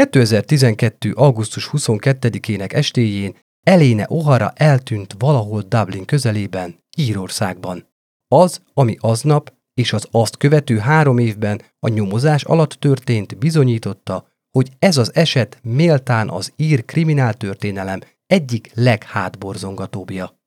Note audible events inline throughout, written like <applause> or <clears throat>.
2012. augusztus 22-ének estéjén Eléne O'Hara eltűnt valahol Dublin közelében, Írországban. Az, ami aznap és az azt követő három évben a nyomozás alatt történt, bizonyította, hogy ez az eset méltán az ír krimináltörténelem egyik leghátborzongatóbbja.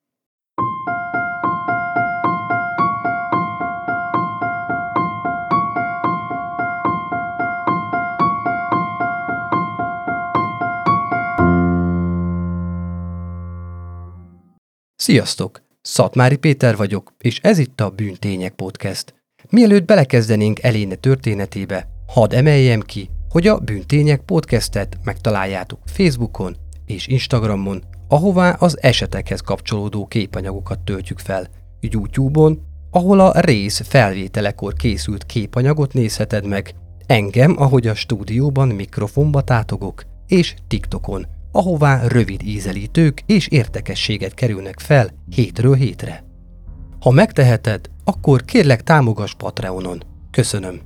Sziasztok! Szatmári Péter vagyok, és ez itt a Bűntények Podcast. Mielőtt belekezdenénk Eléne történetébe, hadd emeljem ki, hogy a Bűntények Podcastet megtaláljátok Facebookon és Instagramon, ahová az esetekhez kapcsolódó képanyagokat töltjük fel, YouTube-on, ahol a rész felvételekor készült képanyagot nézheted meg, engem, ahogy a stúdióban mikrofonba tátogok, és TikTokon, ahová rövid ízelítők és értekességet kerülnek fel hétről hétre. Ha megteheted, akkor kérlek támogass Patreonon. Köszönöm.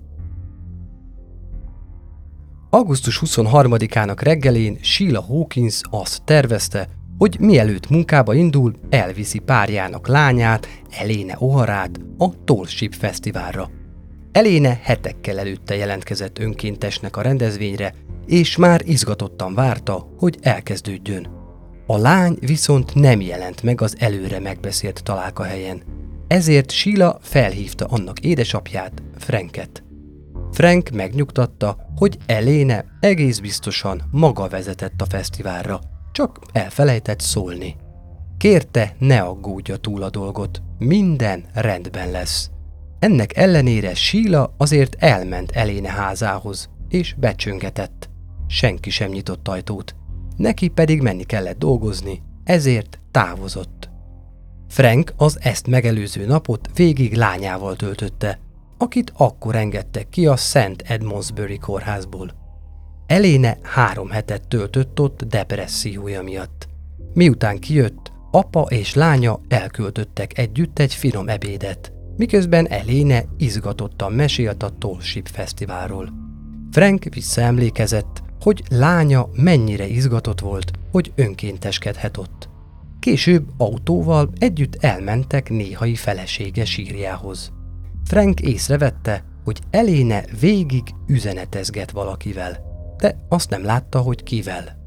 Augusztus 23-ának reggelén Sheila Hawkins azt tervezte, hogy mielőtt munkába indul, elviszi párjának lányát, Eléne Oharát a Tollship Fesztiválra. Eléne hetekkel előtte jelentkezett önkéntesnek a rendezvényre, és már izgatottan várta, hogy elkezdődjön. A lány viszont nem jelent meg az előre megbeszélt találkahelyen. Ezért Sheila felhívta annak édesapját, Franket. Frank megnyugtatta, hogy Eléne egész biztosan maga vezetett a fesztiválra, csak elfelejtett szólni. Kérte, ne aggódja túl a dolgot, minden rendben lesz. Ennek ellenére Sheila azért elment Eléne házához, és becsöngetett. Senki sem nyitott ajtót. Neki pedig menni kellett dolgozni, ezért távozott. Frank az ezt megelőző napot végig lányával töltötte, akit akkor engedtek ki a St. Edmondsbury kórházból. Eléne három hetet töltött ott depressziója miatt. Miután kijött, apa és lánya elköltöttek együtt egy finom ebédet, miközben Eléne izgatottan mesélt a Tollship Fesztiválról. Frank visszaemlékezett, hogy lánya mennyire izgatott volt, hogy önkénteskedhet ott. Később autóval együtt elmentek néhai felesége sírjához. Frank észrevette, hogy Eléne végig üzenetezget valakivel, de azt nem látta, hogy kivel.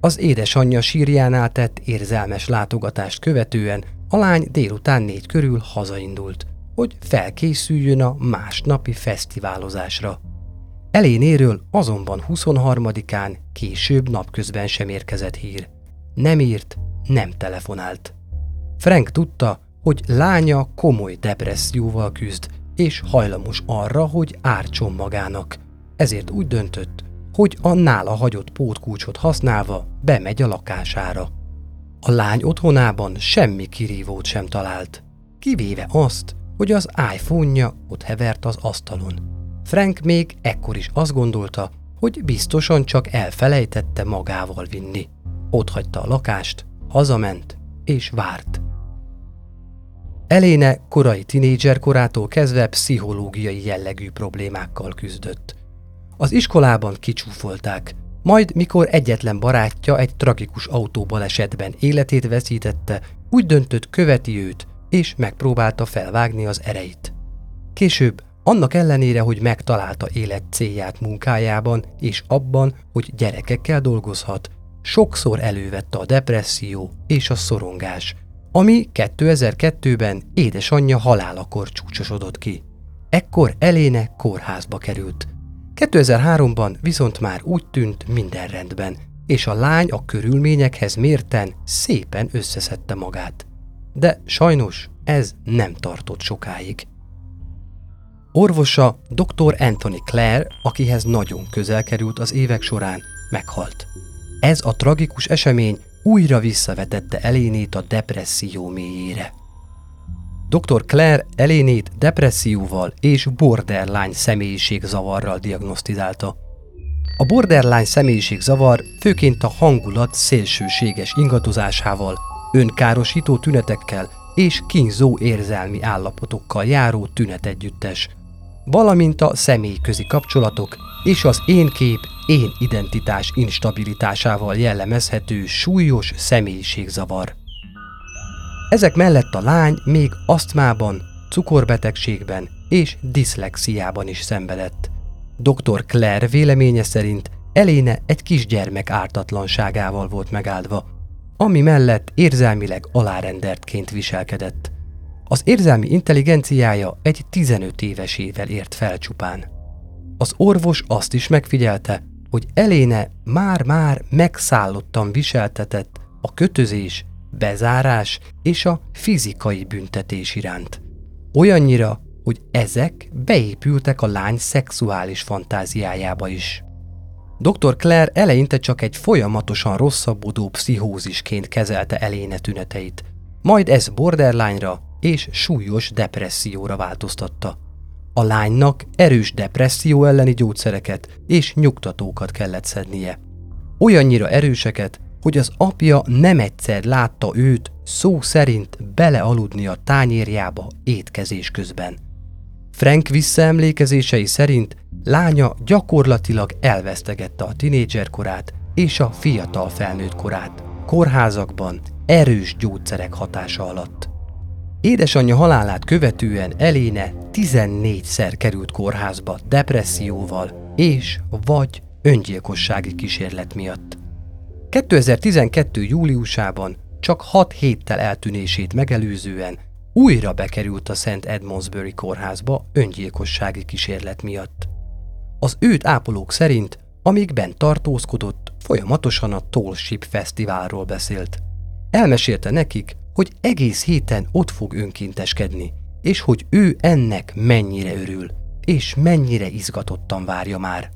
Az édesanyja sírjánál tett érzelmes látogatást követően a lány délután négy körül hazaindult, hogy felkészüljön a másnapi fesztiválozásra. Elénéről azonban 23-án később napközben sem érkezett hír. Nem írt, nem telefonált. Frank tudta, hogy lánya komoly depresszióval küzd, és hajlamos arra, hogy ártson magának. Ezért úgy döntött, hogy a nála hagyott pótkulcsot használva bemegy a lakására. A lány otthonában semmi kirívót sem talált, kivéve azt, hogy az iPhone-ja ott hevert az asztalon. Frank még ekkor is azt gondolta, hogy biztosan csak elfelejtette magával vinni. Ott hagyta a lakást, hazament és várt. Eléne korai tinédzser korától kezdve pszichológiai jellegű problémákkal küzdött. Az iskolában kicsúfolták, majd mikor egyetlen barátja egy tragikus autóbalesetben életét veszítette, úgy döntött követi őt, és megpróbálta felvágni az ereit. Később annak ellenére, hogy megtalálta élet célját munkájában és abban, hogy gyerekekkel dolgozhat, sokszor elővette a depresszió és a szorongás, ami 2002-ben édesanyja halálakor csúcsosodott ki. Ekkor Eléne kórházba került. 2003-ban viszont már úgy tűnt minden rendben, és a lány a körülményekhez mérten szépen összeszedte magát. De sajnos ez nem tartott sokáig. Orvosa dr. Anthony Clare, akihez nagyon közel került az évek során, meghalt. Ez a tragikus esemény újra visszavetette Elénét a depresszió mélyére. Dr. Clare Elénét depresszióval és borderline személyiségzavarral diagnosztizálta. A borderline személyiségzavar főként a hangulat szélsőséges ingadozásával, önkárosító tünetekkel és kínzó érzelmi állapotokkal járó tünetegyüttes, valamint a személyközi kapcsolatok és az én kép én identitás instabilitásával jellemezhető súlyos személyiségzavar. Ezek mellett a lány még asztmában, cukorbetegségben és diszlexiában is szenvedett. Dr. Claire véleménye szerint Eléne egy kisgyermek ártatlanságával volt megáldva, ami mellett érzelmileg alárendertként viselkedett. Az érzelmi intelligenciája egy 15 évesével ért fel csupán. Az orvos azt is megfigyelte, hogy Eléne már-már megszállottan viseltetett a kötözés, bezárás és a fizikai büntetés iránt. Olyannyira, hogy ezek beépültek a lány szexuális fantáziájába is. Dr. Claire eleinte csak egy folyamatosan rosszabbodó pszichózisként kezelte eléne tüneteit, majd ez borderline-ra és súlyos depresszióra változtatta. A lánynak erős depresszió elleni gyógyszereket és nyugtatókat kellett szednie. Olyannyira erőseket, hogy az apja nem egyszer látta őt szó szerint belealudni a tányérjába étkezés közben. Frank visszaemlékezései szerint lánya gyakorlatilag elvesztegette a tinédzser korát és a fiatal felnőtt korát, kórházakban, erős gyógyszerek hatása alatt. Édesanyja halálát követően Eléne 14-szer került kórházba depresszióval és vagy öngyilkossági kísérlet miatt. 2012. júliusában csak 6 héttel eltűnését megelőzően újra bekerült a Szent Edmondsbury kórházba öngyilkossági kísérlet miatt. Az őt ápolók szerint, amíg bent tartózkodott, folyamatosan a Tall Ship Fesztiválról beszélt. Elmesélte nekik, hogy egész héten ott fog önkénteskedni, és hogy ő ennek mennyire örül, és mennyire izgatottan várja már.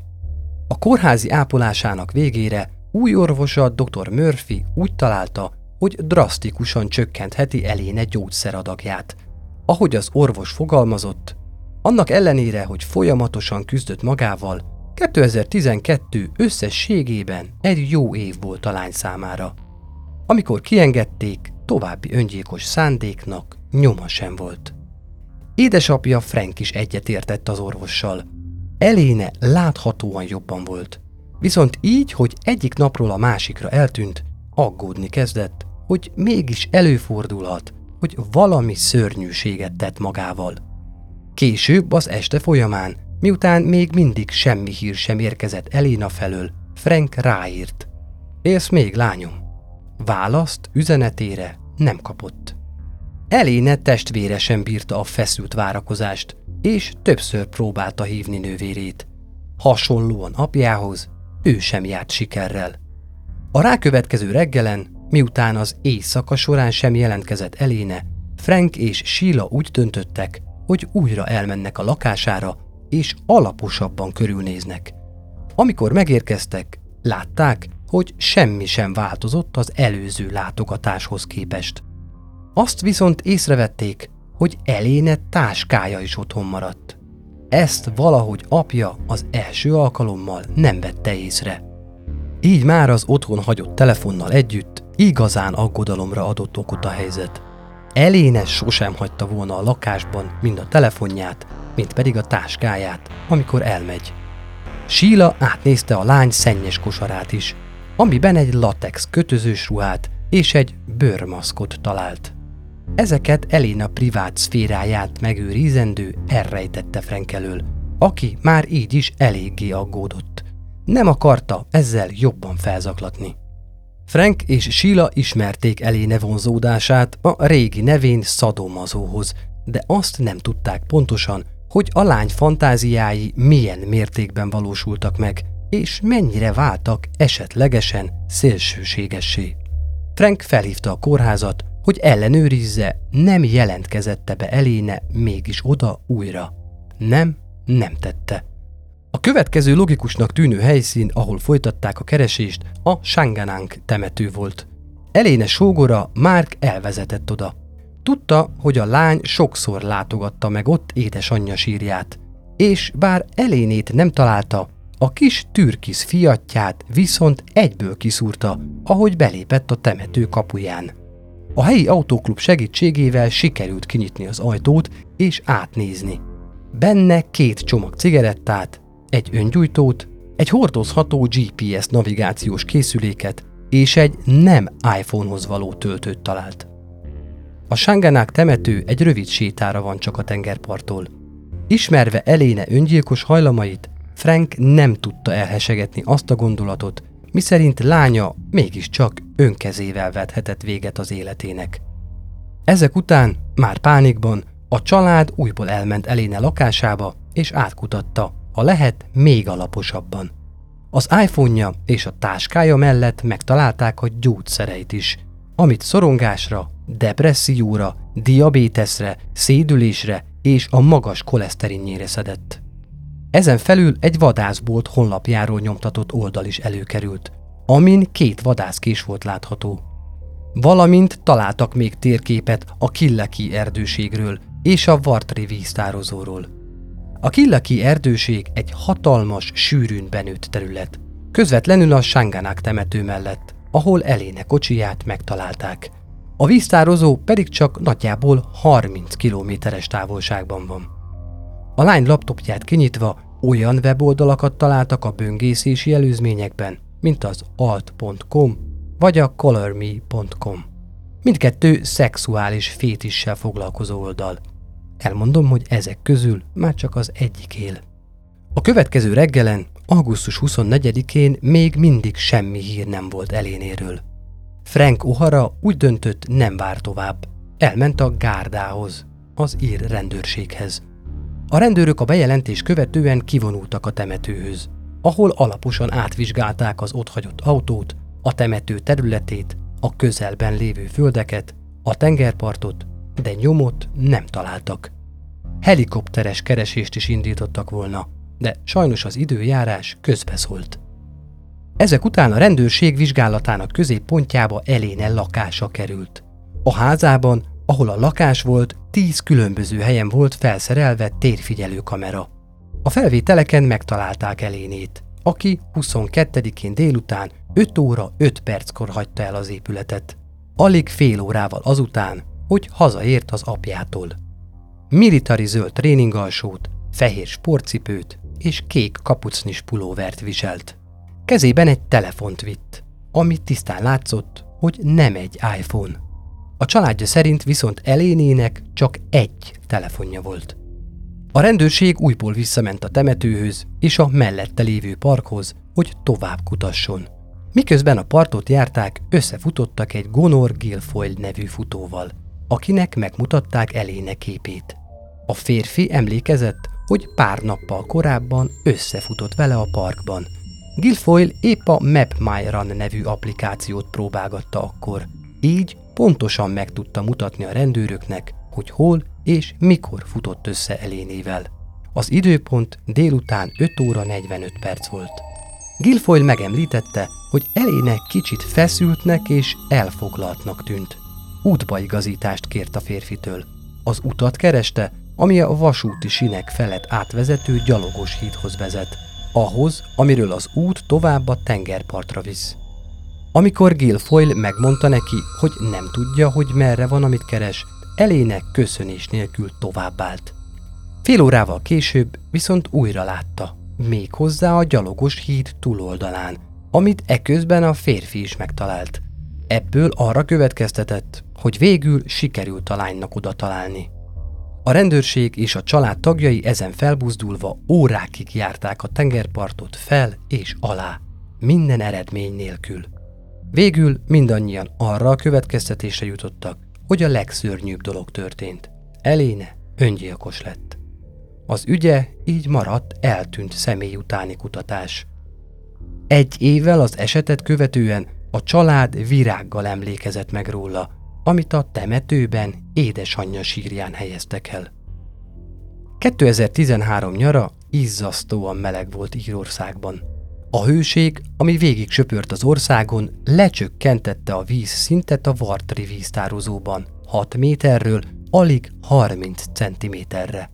A kórházi ápolásának végére új orvosa dr. Murphy úgy találta, hogy drasztikusan csökkentheti eléne gyógyszeradagját. Ahogy az orvos fogalmazott, annak ellenére, hogy folyamatosan küzdött magával, 2012 összességében egy jó év volt a lány számára. Amikor kiengedték, további öngyilkos szándéknak nyoma sem volt. Édesapja Frank is egyetértett az orvossal. Eléne láthatóan jobban volt. Viszont így, hogy egyik napról a másikra eltűnt, aggódni kezdett, hogy mégis előfordulhat, hogy valami szörnyűséget tett magával. Később az este folyamán, miután még mindig semmi hír sem érkezett Eléna felől, Frank ráírt. Élsz még, lányom? Választ üzenetére nem kapott. Eléne testvére sem bírta a feszült várakozást, és többször próbálta hívni nővérét. Hasonlóan apjához, ő sem járt sikerrel. A rákövetkező reggelen Miután az éjszaka során sem jelentkezett Eléne, Frank és Sheila úgy döntöttek, hogy újra elmennek a lakására, és alaposabban körülnéznek. Amikor megérkeztek, látták, hogy semmi sem változott az előző látogatáshoz képest. Azt viszont észrevették, hogy Eléne táskája is otthon maradt. Ezt valahogy apja az első alkalommal nem vette észre. Így már az otthon hagyott telefonnal együtt igazán aggodalomra adott okot a helyzet. Elénes sosem hagyta volna a lakásban mind a telefonját, mint pedig a táskáját, amikor elmegy. Síla átnézte a lány szennyes kosarát is, amiben egy latex kötözős ruhát és egy bőrmaszkot talált. Ezeket Eléna privát szféráját megőrizendő elrejtette Frank elől, aki már így is eléggé aggódott. Nem akarta ezzel jobban felzaklatni. Frank és Sheila ismerték Eléne vonzódását a régi nevén szadomazóhoz, de azt nem tudták pontosan, hogy a lány fantáziái milyen mértékben valósultak meg, és mennyire váltak esetlegesen szélsőségessé. Frank felhívta a kórházat, hogy ellenőrizze, nem jelentkezette be Eléne mégis oda újra. Nem, nem tette. A következő logikusnak tűnő helyszín, ahol folytatták a keresést, a Shanganang temető volt. Eléne sógora Márk elvezetett oda. Tudta, hogy a lány sokszor látogatta meg ott édesanyja sírját, és bár Elénét nem találta, a kis türkisz fiatját viszont egyből kiszúrta, ahogy belépett a temető kapuján. A helyi autóklub segítségével sikerült kinyitni az ajtót és átnézni. Benne két csomag cigarettát, egy öngyújtót, egy hordozható GPS navigációs készüléket és egy nem iPhone-hoz való töltőt talált. A Sanganák temető egy rövid sétára van csak a tengerparttól. Ismerve Eléne öngyilkos hajlamait, Frank nem tudta elhesegetni azt a gondolatot, miszerint lánya mégiscsak önkezével vethetett véget az életének. Ezek után, már pánikban, a család újból elment Eléne lakásába, és átkutatta, ha lehet, még alaposabban. Az iPhone-ja és a táskája mellett megtalálták a gyógyszereit is, amit szorongásra, depresszióra, diabéteszre, szédülésre és a magas koleszterinnyére szedett. Ezen felül egy vadászbolt honlapjáról nyomtatott oldal is előkerült, amin két vadászkés volt látható. Valamint találtak még térképet a Killeki erdőségről és a Vartri víztározóról. A Killeki erdőség egy hatalmas, sűrűn benőtt terület, közvetlenül a Sanganák temető mellett, ahol Eléne kocsiját megtalálták. A víztározó pedig csak nagyjából 30 kilométeres távolságban van. A lány laptopját kinyitva olyan weboldalakat találtak a böngészési előzményekben, mint az alt.com vagy a colorme.com. Mindkettő szexuális fétissel foglalkozó oldal. Elmondom, hogy ezek közül már csak az egyik él. A következő reggelen, augusztus 24-én még mindig semmi hír nem volt elénéről. Frank O'Hara úgy döntött, nem vár tovább. Elment a gárdához, az ír rendőrséghez. A rendőrök a bejelentés követően kivonultak a temetőhöz, ahol alaposan átvizsgálták az otthagyott autót, a temető területét, a közelben lévő földeket, a tengerpartot, de nyomot nem találtak. Helikopteres keresést is indítottak volna, de sajnos az időjárás közbeszólt. Ezek után a rendőrség vizsgálatának középpontjába Eléne lakása került. A házában, ahol a lakás volt, tíz különböző helyen volt felszerelve térfigyelő kamera. A felvételeken megtalálták Elénét, aki 22-én délután 5 óra 5 perckor hagyta el az épületet. Alig fél órával azután, hogy hazaért az apjától. Militari zöld tréningalsót, fehér sportcipőt és kék kapucnis pulóvert viselt. Kezében egy telefont vitt, ami tisztán látszott, hogy nem egy iPhone. A családja szerint viszont Elénének csak egy telefonja volt. A rendőrség újból visszament a temetőhöz és a mellette lévő parkhoz, hogy tovább kutasson. Miközben a partot járták, összefutottak egy Gonor Gilfoyle nevű futóval, akinek megmutatták Eléne képét. A férfi emlékezett, hogy pár nappal korábban összefutott vele a parkban – Gilfoyle épp a MapMyRun nevű applikációt próbálgatta akkor. Így pontosan meg tudta mutatni a rendőröknek, hogy hol és mikor futott össze Elénével. Az időpont délután 5 óra 45 perc volt. Gilfoyle megemlítette, hogy Eléne kicsit feszültnek és elfoglaltnak tűnt. Útbaigazítást kért a férfitől. Az utat kereste, ami a vasúti sinek felett átvezető gyalogos hídhoz vezet ahhoz, amiről az út tovább a tengerpartra visz. Amikor Gilfoyle megmondta neki, hogy nem tudja, hogy merre van, amit keres, elének köszönés nélkül továbbált. Fél órával később viszont újra látta, még hozzá a gyalogos híd túloldalán, amit eközben a férfi is megtalált. Ebből arra következtetett, hogy végül sikerült a lánynak oda találni. A rendőrség és a család tagjai ezen felbuzdulva órákig járták a tengerpartot fel és alá, minden eredmény nélkül. Végül mindannyian arra a következtetésre jutottak, hogy a legszörnyűbb dolog történt. Eléne öngyilkos lett. Az ügye így maradt eltűnt személy utáni kutatás. Egy évvel az esetet követően a család virággal emlékezett meg róla, amit a temetőben édesanyja sírján helyeztek el. 2013 nyara izzasztóan meleg volt Írországban. A hőség, ami végig söpört az országon, lecsökkentette a víz szintet a Vartri víztározóban 6 méterről alig 30 centiméterre.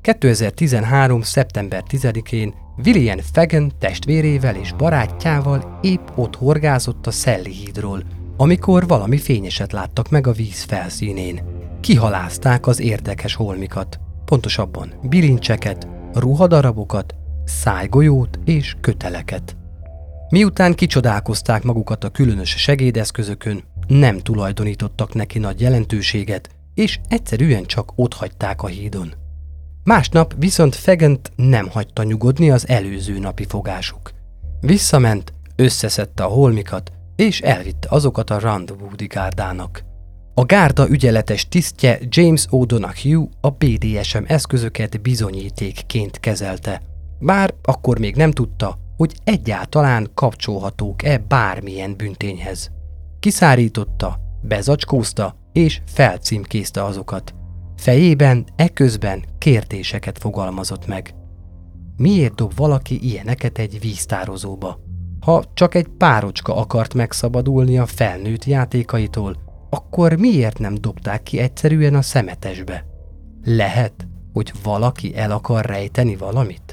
2013. szeptember 10-én William Fegen testvérével és barátjával épp ott horgázott a Szelli hídról, amikor valami fényeset láttak meg a víz felszínén. Kihalázták az érdekes holmikat, pontosabban bilincseket, ruhadarabokat, szájgolyót és köteleket. Miután kicsodálkozták magukat a különös segédeszközökön, nem tulajdonítottak neki nagy jelentőséget, és egyszerűen csak otthagyták a hídon. Másnap viszont Fegent nem hagyta nyugodni az előző napi fogásuk. Visszament, összeszedte a holmikat, és elvitte azokat a Randwoodi gárdának. A gárda ügyeletes tisztje James O'Donoghue a BDSM eszközöket bizonyítékként kezelte, bár akkor még nem tudta, hogy egyáltalán kapcsolhatók-e bármilyen büntényhez. Kiszárította, bezacskózta és felcímkézte azokat. Fejében eközben kérdéseket fogalmazott meg. Miért dob valaki ilyeneket egy víztározóba? Ha csak egy párocska akart megszabadulni a felnőtt játékaitól, akkor miért nem dobták ki egyszerűen a szemetesbe? Lehet, hogy valaki el akar rejteni valamit?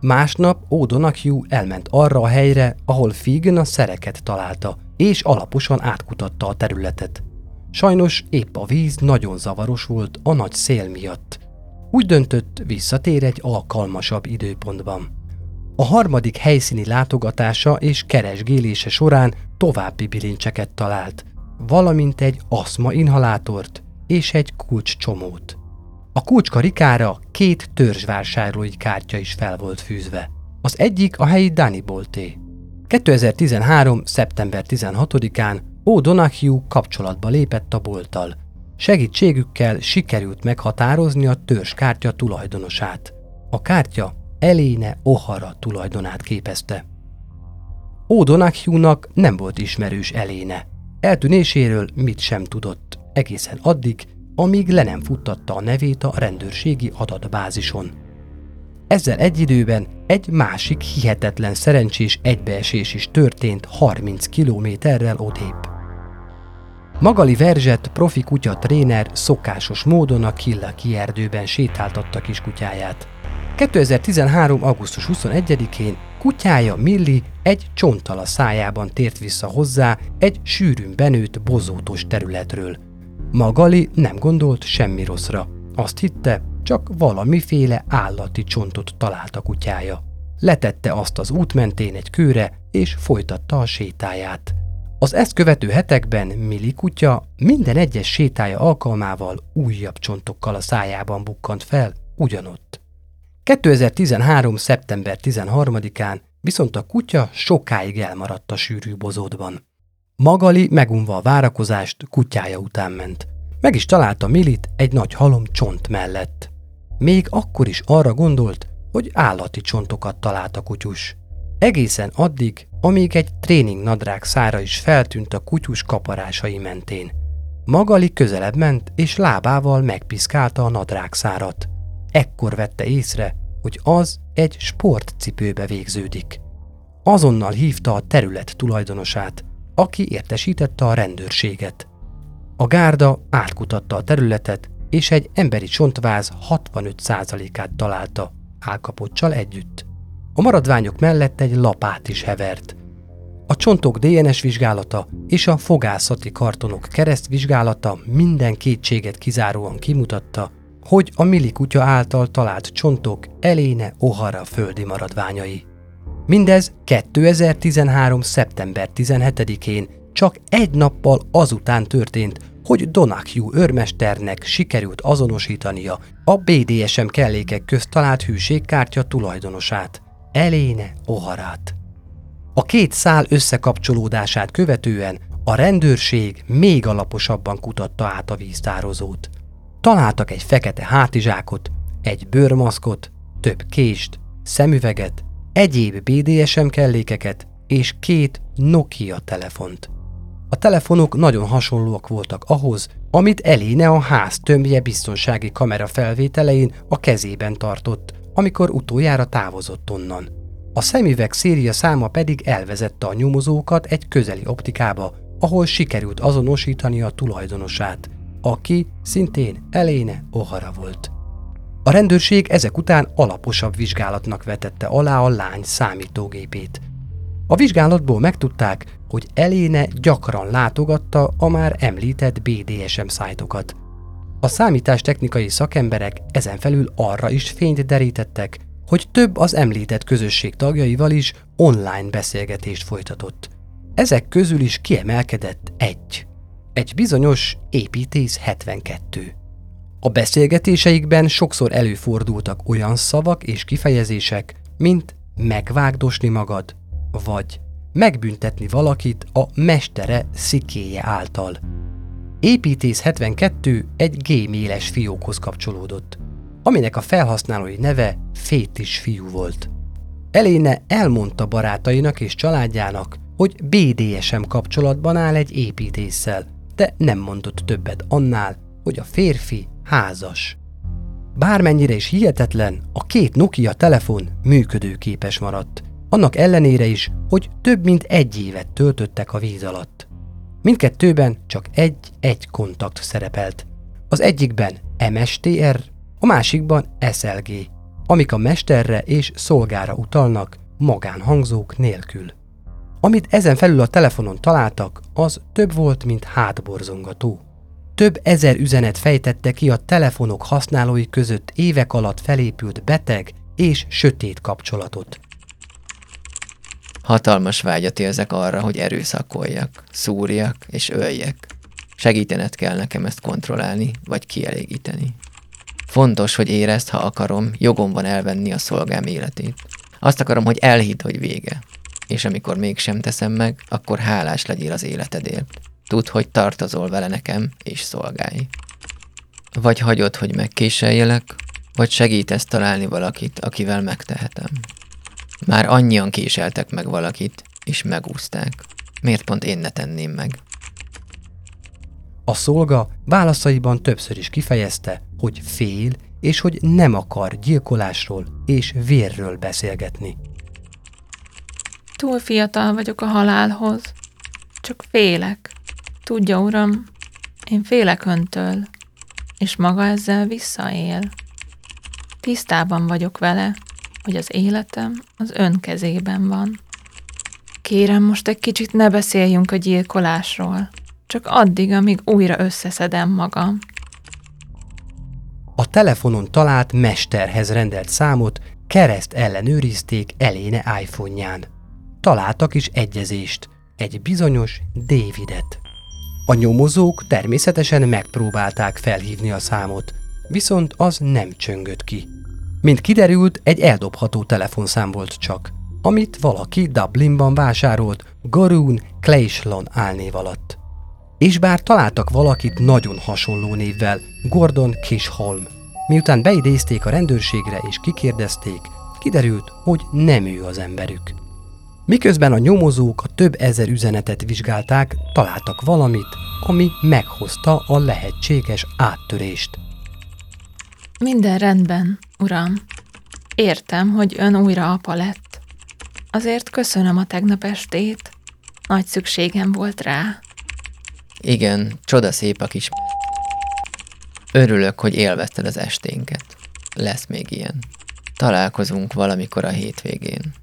Másnap O'Donoghue elment arra a helyre, ahol Figen a szereket találta, és alaposan átkutatta a területet. Sajnos épp a víz nagyon zavaros volt a nagy szél miatt. Úgy döntött, visszatér egy alkalmasabb időpontban. A harmadik helyszíni látogatása és keresgélése során további bilincseket talált, valamint egy aszma inhalátort és egy kulcscsomót. A kulcskarikára két törzsvásárlói kártya is fel volt fűzve. Az egyik a helyi Danny Bolté. 2013. szeptember 16-án O'Donoghue kapcsolatba lépett a bolttal. Segítségükkel sikerült meghatározni a törzskártya tulajdonosát. A kártya Eléne Ohara tulajdonát képezte. O'Donoghue-nak nem volt ismerős Eléne. Eltűnéséről mit sem tudott, egészen addig, amíg le nem futtatta a nevét a rendőrségi adatbázison. Ezzel egy időben egy másik hihetetlen szerencsés egybeesés is történt 30 kilométerrel odébb. Magali Verzset, profi kutya tréner szokásos módon a Killaki erdőben sétáltatta kiskutyáját. 2013. augusztus 21-én kutyája Milli egy csonttal a szájában tért vissza hozzá egy sűrűn benőtt bozótos területről. Magali nem gondolt semmi rosszra. Azt hitte, csak valamiféle állati csontot talált a kutyája. Letette azt az út mentén egy kőre, és folytatta a sétáját. Az ezt követő hetekben Mili kutya minden egyes sétája alkalmával újabb csontokkal a szájában bukkant fel, ugyanott. 2013. szeptember 13-án viszont a kutya sokáig elmaradt a sűrű bozótban. Magali megunva a várakozást kutyája után ment. Meg is találta Milit egy nagy halom csont mellett. Még akkor is arra gondolt, hogy állati csontokat talált a kutyus. Egészen addig, amíg egy tréning nadrág szára is feltűnt a kutyus kaparásai mentén. Magali közelebb ment, és lábával megpiszkálta a nadrág szárat. Ekkor vette észre, hogy az egy sportcipőbe végződik. Azonnal hívta a terület tulajdonosát, aki értesítette a rendőrséget. A gárda átkutatta a területet, és egy emberi csontváz 65%-át találta, álkapocsal együtt. A maradványok mellett egy lapát is hevert. A csontok DNS vizsgálata és a fogászati kartonok keresztvizsgálata minden kétséget kizáróan kimutatta, hogy a Mili kutya által talált csontok eléne Ohara földi maradványai. Mindez 2013. szeptember 17-én csak egy nappal azután történt, hogy Donahue őrmesternek sikerült azonosítania a BDSM kellékek közt talált hűségkártya tulajdonosát, Eléne Oharát. A két szál összekapcsolódását követően a rendőrség még alaposabban kutatta át a víztározót. Találtak egy fekete hátizsákot, egy bőrmaszkot, több kést, szemüveget, egyéb BDSM kellékeket és két Nokia telefont. A telefonok nagyon hasonlóak voltak ahhoz, amit Eléne a ház tömbje biztonsági kamera felvételein a kezében tartott, amikor utoljára távozott onnan. A szemüveg széria száma pedig elvezette a nyomozókat egy közeli optikába, ahol sikerült azonosítani a tulajdonosát, aki szintén Eléne Ohara volt. A rendőrség ezek után alaposabb vizsgálatnak vetette alá a lány számítógépét. A vizsgálatból megtudták, hogy Eléne gyakran látogatta a már említett BDSM szájtokat. A számítástechnikai szakemberek ezen felül arra is fényt derítettek, hogy több az említett közösség tagjaival is online beszélgetést folytatott. Ezek közül is kiemelkedett egy. Egy bizonyos építész 72. A beszélgetéseikben sokszor előfordultak olyan szavak és kifejezések, mint megvágdosni magad, vagy megbüntetni valakit a mestere szikéje által. Építész 72 egy géméles fiókhoz kapcsolódott, aminek a felhasználói neve Fétis fiú volt. Eléne elmondta barátainak és családjának, hogy BDSM kapcsolatban áll egy építéssel, de nem mondott többet annál, hogy a férfi házas. Bármennyire is hihetetlen, a két Nokia telefon működőképes maradt, annak ellenére is, hogy több mint egy évet töltöttek a víz alatt. Mindkettőben csak egy-egy kontakt szerepelt. Az egyikben MSTR, a másikban SLG, amik a mesterre és szolgára utalnak magánhangzók nélkül. Amit ezen felül a telefonon találtak, az több volt, mint hátborzongató. Több ezer üzenet fejtette ki a telefonok használói között évek alatt felépült beteg és sötét kapcsolatot. Hatalmas vágyat érzek arra, hogy erőszakoljak, szúrjak és öljek. Segítened kell nekem ezt kontrollálni, vagy kielégíteni. Fontos, hogy érezd, ha akarom, jogom van elvenni a szolgám életét. Azt akarom, hogy elhidd, hogy vége. És amikor mégsem teszem meg, akkor hálás legyél az életedért. Tudd, hogy tartozol vele nekem, és szolgálj. Vagy hagyod, hogy megkéseljelek, vagy segítesz találni valakit, akivel megtehetem. Már annyian késeltek meg valakit, és megúzták. Miért pont én ne tenném meg? A szolga válaszaiban többször is kifejezte, hogy fél, és hogy nem akar gyilkolásról és vérről beszélgetni. Túl fiatal vagyok a halálhoz. Csak félek. Tudja, uram, én félek öntől, és maga ezzel visszaél. Tisztában vagyok vele, hogy az életem az ön kezében van. Kérem, most egy kicsit ne beszéljünk a gyilkolásról, csak addig, amíg újra összeszedem magam. A telefonon talált mesterhez rendelt számot kereszt ellenőrizték Eléne iPhone-ján. Találtak is egyezést, egy bizonyos Davidet. A nyomozók természetesen megpróbálták felhívni a számot, viszont az nem csöngött ki. Mint kiderült, egy eldobható telefonszám volt csak, amit valaki Dublinban vásárolt Garoon Clayslon álnév alatt. És bár találtak valakit nagyon hasonló névvel, Gordon Kishholm, miután beidézték a rendőrségre és kikérdezték, kiderült, hogy nem ő az emberük. Miközben a nyomozók a több ezer üzenetet vizsgálták, találtak valamit, ami meghozta a lehetséges áttörést. Minden rendben, uram. Értem, hogy ön újra apa lett. Azért köszönöm a tegnap estét. Nagy szükségem volt rá. Igen, csoda szép a kis... Örülök, hogy élvezted az esténket. Lesz még ilyen. Találkozunk valamikor a hétvégén.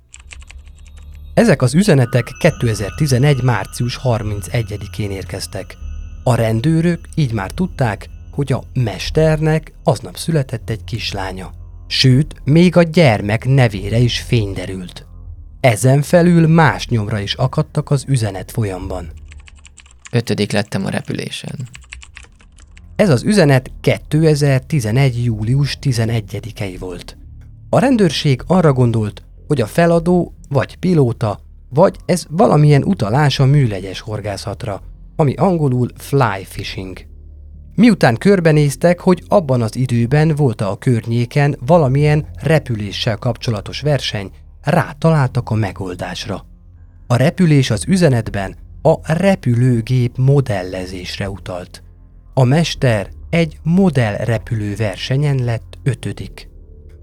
Ezek az üzenetek 2011. március 31-én érkeztek. A rendőrök így már tudták, hogy a mesternek aznap született egy kislánya. Sőt, még a gyermek nevére is fényderült. Ezen felül más nyomra is akadtak az üzenet folyamban. Ötödik lettem a repülésen. Ez az üzenet 2011. július 11-ei volt. A rendőrség arra gondolt, hogy a feladó vagy pilóta, vagy ez valamilyen utalás a műlegyes horgászatra, ami angolul fly fishing. Miután körbenéztek, hogy abban az időben volt a környéken valamilyen repüléssel kapcsolatos verseny, rátaláltak a megoldásra. A repülés az üzenetben a repülőgép modellezésre utalt. A mester egy modellrepülő versenyen lett ötödik.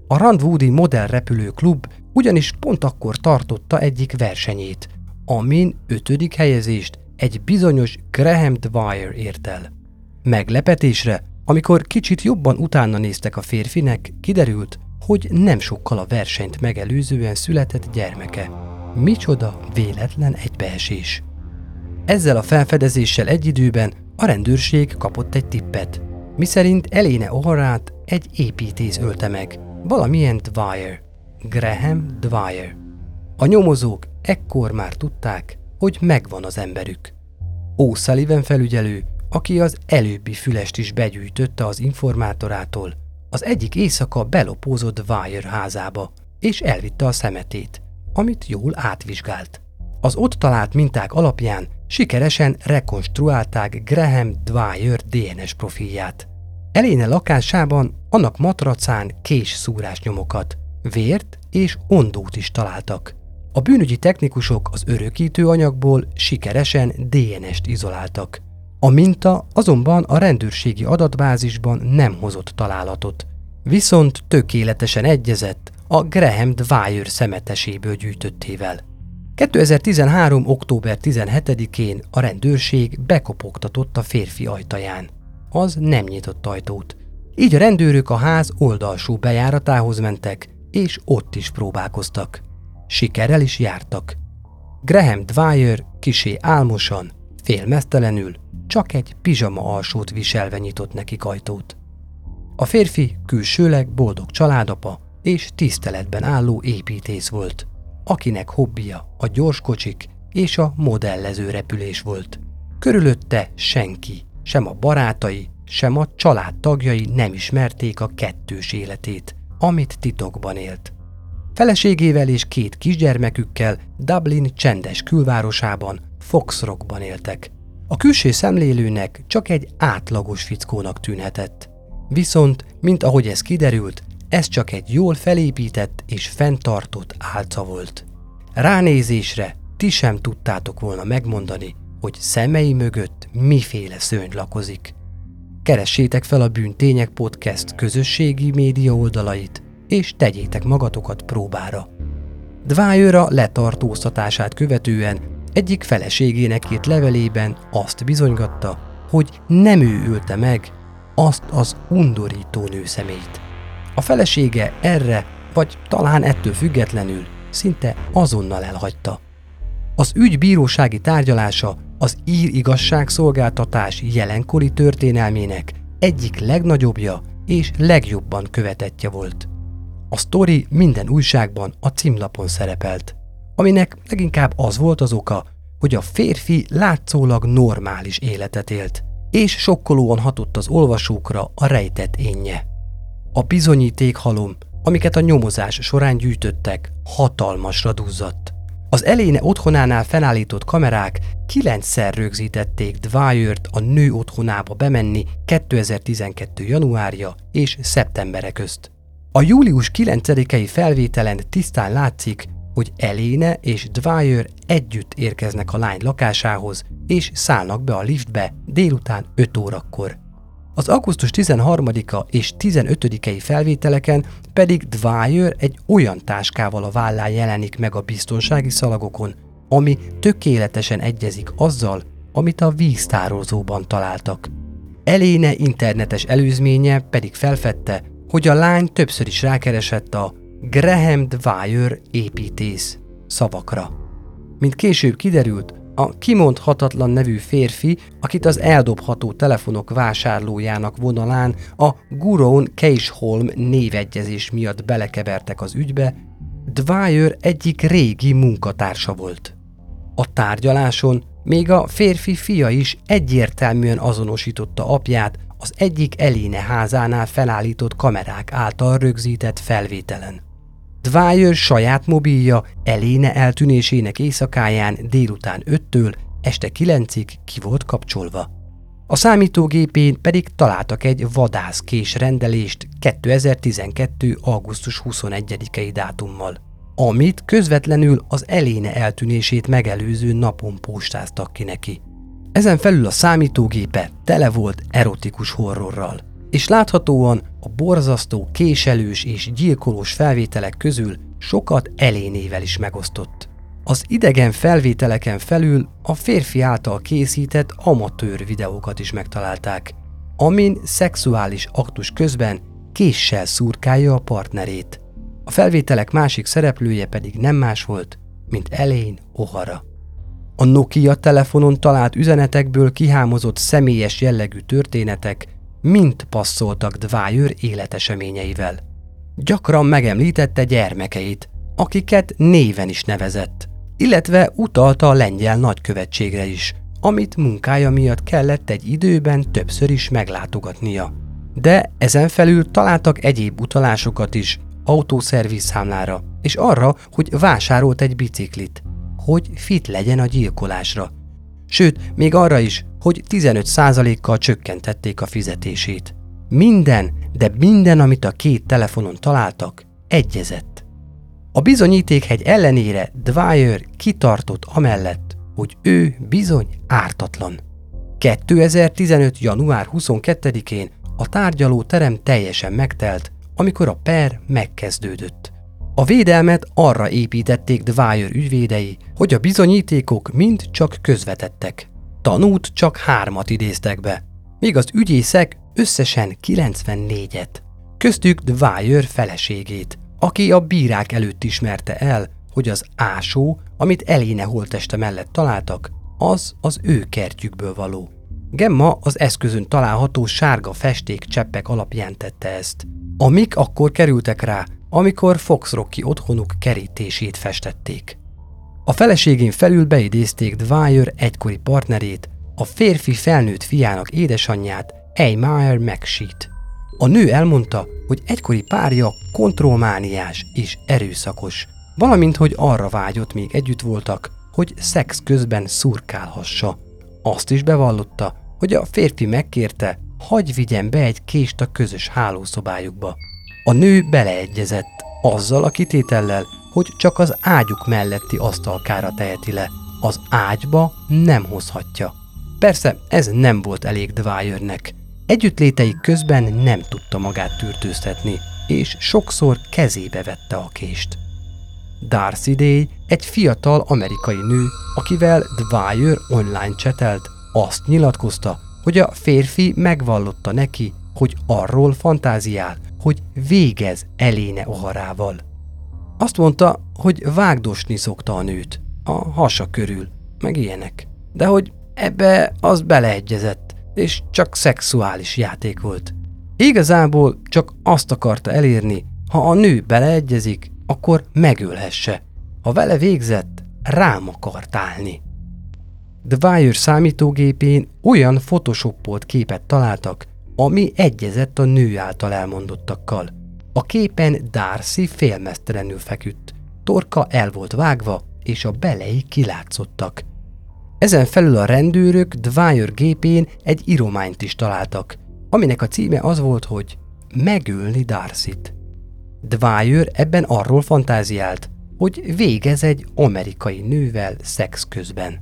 A Randwoodi Modellrepülő Klub ugyanis pont akkor tartotta egyik versenyét, amin ötödik helyezést egy bizonyos Graham Dwyer ért el. Meglepetésre, amikor kicsit jobban utána néztek a férfinek, kiderült, hogy nem sokkal a versenyt megelőzően született gyermeke. Micsoda véletlen egybeesés. Ezzel a felfedezéssel egy időben a rendőrség kapott egy tippet, miszerint Eléne Oharát egy építész ölte meg, valamilyen Dwyer. Graham Dwyer. A nyomozók ekkor már tudták, hogy megvan az emberük. O'Sullivan felügyelő, aki az előbbi fülest is begyűjtötte az informátorától, az egyik éjszaka belopózott Dwyer házába, és elvitte a szemetét, amit jól átvizsgált. Az ott talált minták alapján sikeresen rekonstruálták Graham Dwyer DNS profilját. Eléne lakásában annak matracán kés szúrás nyomokat, vért és ondót is találtak. A bűnügyi technikusok az örökítő anyagból sikeresen DNS-t izoláltak. A minta azonban a rendőrségi adatbázisban nem hozott találatot, viszont tökéletesen egyezett a Graham Dwyer szemeteséből gyűjtöttével. 2013. október 17-én a rendőrség bekopogtatott a férfi ajtaján. Az nem nyitott ajtót. Így a rendőrök a ház oldalsó bejáratához mentek, és ott is próbálkoztak. Sikerrel is jártak. Graham Dwyer kisé álmosan, félmeztelenül, csak egy pizsama alsót viselve nyitott nekik ajtót. A férfi külsőleg boldog családapa és tiszteletben álló építész volt, akinek hobbija a gyorskocsik és a modellező repülés volt. Körülötte senki, sem a barátai, sem a család tagjai nem ismerték a kettős életét, amit titokban élt. Feleségével és két kisgyermekükkel Dublin csendes külvárosában, Foxrockban éltek. A külső szemlélőnek csak egy átlagos fickónak tűnhetett. Viszont, mint ahogy ez kiderült, ez csak egy jól felépített és fenntartott álca volt. Ránézésre ti sem tudtátok volna megmondani, hogy szemei mögött miféle szörny lakozik. Keressétek fel a Bűntények Podcast közösségi média oldalait, és tegyétek magatokat próbára. Dwyer letartóztatását követően egyik feleségének írt levelében azt bizonygatta, hogy nem ő ölte meg azt az undorító nőszemélyt. A felesége erre, vagy talán ettől függetlenül szinte azonnal elhagyta. Az ügy bírósági tárgyalása az ír igazságszolgáltatás jelenkori történelmének egyik legnagyobbja és legjobban követetje volt. A sztori minden újságban a címlapon szerepelt, aminek leginkább az volt az oka, hogy a férfi látszólag normális életet élt, és sokkolóan hatott az olvasókra a rejtett énje. A bizonyítékhalom, amiket a nyomozás során gyűjtöttek, hatalmasra duzzadt. Az eléne otthonánál felállított kamerák kilencszer rögzítették Dwyert a nő otthonába bemenni 2012. januárja és szeptembere közt. A július 9-i felvételen tisztán látszik, hogy Eléne és Dwyer együtt érkeznek a lány lakásához, és szállnak be a liftbe délután 5 órakor. Az augusztus 13-a és 15-i felvételeken pedig Dwyer egy olyan táskával a vállán jelenik meg a biztonsági szalagokon, ami tökéletesen egyezik azzal, amit a víztározóban találtak. Eléne internetes előzménye pedig felfedte, hogy a lány többször is rákeresett a Graham Dwyer építész szavakra. Mint később kiderült, a kimondhatatlan nevű férfi, akit az eldobható telefonok vásárlójának vonalán a Guron Keisholm névegyezés miatt belekevertek az ügybe, Dwyer egyik régi munkatársa volt. A tárgyaláson még a férfi fia is egyértelműen azonosította apját az egyik Eléne házánál felállított kamerák által rögzített felvételen. Dwyer saját mobilja Eléne eltűnésének éjszakáján délután 5-től este 9-ig ki volt kapcsolva. A számítógépén pedig találtak egy vadászkés rendelést 2012. augusztus 21-i dátummal, amit közvetlenül az Eléne eltűnését megelőző napon postáztak ki neki. Ezen felül a számítógépe tele volt erotikus horrorral, és láthatóan a borzasztó, késelős és gyilkolós felvételek közül sokat elénével is megosztott. Az idegen felvételeken felül a férfi által készített amatőr videókat is megtalálták, amin szexuális aktus közben késsel szurkálja a partnerét. A felvételek másik szereplője pedig nem más volt, mint Elén Ohara. A Nokia telefonon talált üzenetekből kihámozott személyes jellegű történetek mind passzoltak Dwyer életeseményeivel. Gyakran megemlítette gyermekeit, akiket néven is nevezett, illetve utalta a lengyel nagykövetségre is, amit munkája miatt kellett egy időben többször is meglátogatnia. De ezen felül találtak egyéb utalásokat is, autószerviz számlára, és arra, hogy vásárolt egy biciklit, hogy fit legyen a gyilkolásra. Sőt, még arra is, hogy 15%-kal csökkentették a fizetését. Minden, de minden, amit a két telefonon találtak, egyezett. A bizonyítékhegy ellenére Dwyer kitartott amellett, hogy ő bizony ártatlan. 2015. január 22-én a tárgyaló terem teljesen megtelt, amikor a per megkezdődött. A védelmet arra építették Dwyer ügyvédei, hogy a bizonyítékok mind csak közvetettek. Tanút csak hármat idéztek be, míg az ügyészek összesen 94-et. Köztük Dwyer feleségét, aki a bírák előtt ismerte el, hogy az ásó, amit Eléne holteste mellett találtak, az az ő kertjükből való. Gemma az eszközön található sárga festék cseppek alapján tette ezt. Amik akkor kerültek rá, amikor Fox Rocky otthonuk kerítését festették. A feleségén felül beidézték Dwyer egykori partnerét, a férfi felnőtt fiának édesanyját, Eymire McSheet. A nő elmondta, hogy egykori párja kontrollmániás és erőszakos, valamint hogy arra vágyott, még együtt voltak, hogy szex közben szurkálhassa. Azt is bevallotta, hogy a férfi megkérte, hagy vigyen be egy kést a közös hálószobájukba. A nő beleegyezett, azzal a kitétellel, hogy csak az ágyuk melletti asztalkára teheti le, az ágyba nem hozhatja. Persze ez nem volt elég Dwyernek. Együttléteik közben nem tudta magát tűrtőztetni, és sokszor kezébe vette a kést. Darcy Day egy fiatal amerikai nő, akivel Dwyer online csetelt, azt nyilatkozta, hogy a férfi megvallotta neki, hogy arról fantáziál, hogy végez Eléne Oharával. Azt mondta, hogy vágdosni szokta a nőt, a hasa körül, meg ilyenek. De hogy ebbe az beleegyezett, és csak szexuális játék volt. Igazából csak azt akarta elérni, ha a nő beleegyezik, akkor megölhesse. Ha vele végzett, rám akart állni. Dwyer számítógépén olyan photoshopolt képet találtak, ami egyezett a nő által elmondottakkal. A képen Darcy félmeztelenül feküdt, torka el volt vágva, és a belei kilátszottak. Ezen felül a rendőrök Dwyer gépén egy írományt is találtak, aminek a címe az volt, hogy Megölni Darcy-t. Dwyer ebben arról fantáziált, hogy végez egy amerikai nővel szex közben.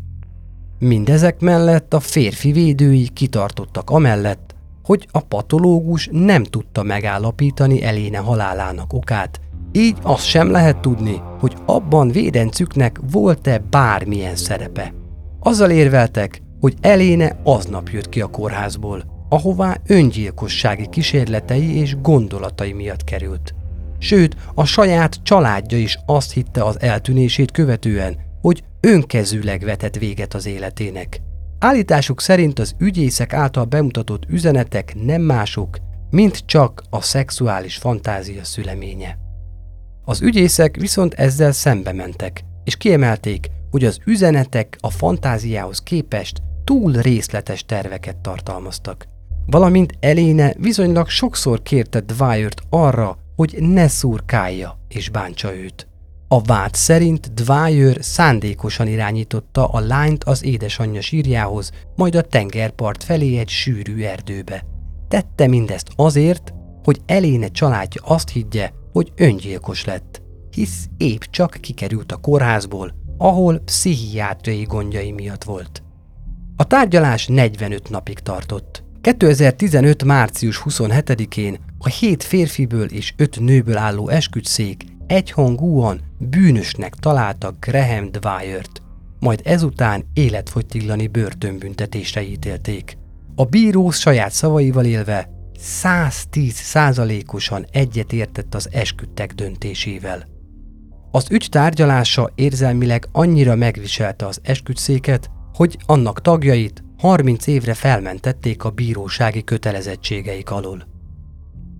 Mindezek mellett a férfi védői kitartottak amellett, hogy a patológus nem tudta megállapítani Eléne halálának okát, így azt sem lehet tudni, hogy abban védencüknek volt-e bármilyen szerepe. Azzal érveltek, hogy Eléne aznap jött ki a kórházból, ahová öngyilkossági kísérletei és gondolatai miatt került. Sőt, a saját családja is azt hitte az eltűnését követően, hogy önkezűleg vetett véget az életének. Állításuk szerint az ügyészek által bemutatott üzenetek nem mások, mint csak a szexuális fantázia szüleménye. Az ügyészek viszont ezzel szembe mentek, és kiemelték, hogy az üzenetek a fantáziához képest túl részletes terveket tartalmaztak. Valamint Eléne viszonylag sokszor kérte Dwyert arra, hogy ne szurkálja és bántsa őt. A vád szerint Dwyer szándékosan irányította a lányt az édesanyja sírjához, majd a tengerpart felé egy sűrű erdőbe. Tette mindezt azért, hogy Eléne családja azt higgye, hogy öngyilkos lett, hisz épp csak kikerült a kórházból, ahol pszichiátriai gondjai miatt volt. A tárgyalás 45 napig tartott. 2015. március 27-én a hét férfiből és öt nőből álló esküdszék egyhangúan bűnösnek találta Graham Dwyert, majd ezután életfogytiglani börtönbüntetésre ítélték. A bíró saját szavaival élve 110 százalékosan egyetértett az esküdtek döntésével. Az ügy tárgyalása érzelmileg annyira megviselte az esküdszéket, hogy annak tagjait 30 évre felmentették a bírósági kötelezettségeik alól.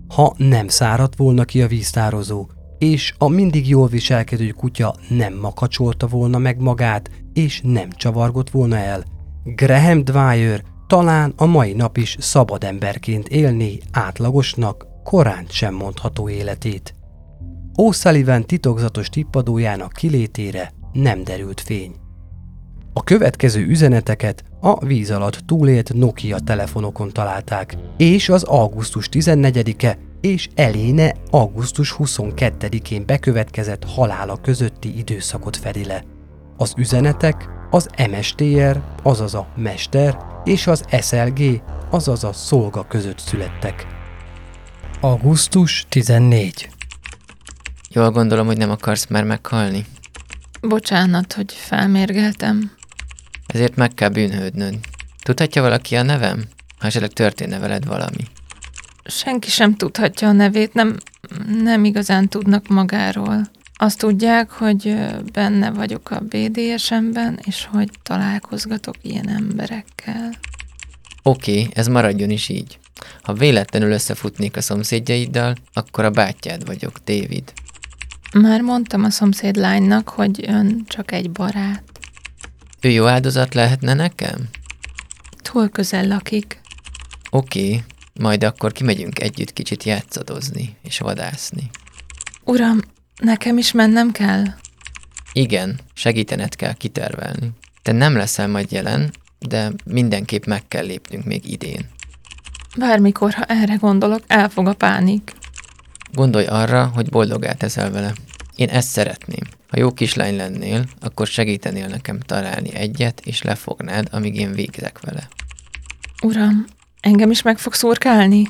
ha nem száradt volna ki a víztározó, és a mindig jól viselkedő kutya nem makacsolta volna meg magát, és nem csavargott volna el, Graham Dwyer talán a mai nap is szabad emberként élni átlagosnak, korán sem mondható életét. O'Sullivan titokzatos tippadójának kilétére nem derült fény. A következő üzeneteket a víz alatt túlélt Nokia telefonokon találták, és az augusztus 14-e és Eléne augusztus 22-én bekövetkezett halála közötti időszakot fedi le. Az üzenetek az MSTR, azaz a mester, és az SLG, azaz a szolga között születtek. Augusztus 14 Jól gondolom, hogy nem akarsz már meghalni. Bocsánat, hogy felmérgeltem. Ezért meg kell bűnhődnöd. Tudhatja valaki a nevem? Ha esetleg történne veled valami. Senki sem tudhatja a nevét, nem, nem igazán tudnak magáról. Azt tudják, hogy benne vagyok a BDSM-ben, és hogy találkozgatok ilyen emberekkel. Oké, okay, ez maradjon is így. Ha véletlenül összefutnék a szomszédjaiddal, akkor a bátyád vagyok, David. Már mondtam a szomszéd lánynak, hogy ön csak egy barát. Ő jó áldozat lehetne nekem? Túl közel lakik. Oké, okay, majd akkor kimegyünk együtt kicsit játszadozni és vadászni. Uram, nekem is mennem kell? Igen, segítened kell kitervelni. Te nem leszel majd jelen, de mindenképp meg kell lépnünk még idén. Bármikor, ha erre gondolok, elfog a pánik. Gondolj arra, hogy boldogá teszel vele. Én ezt szeretném. Ha jó kislány lennél, akkor segítenél nekem találni egyet, és lefognád, amíg én végzek vele. Uram, engem is meg fogsz szurkálni?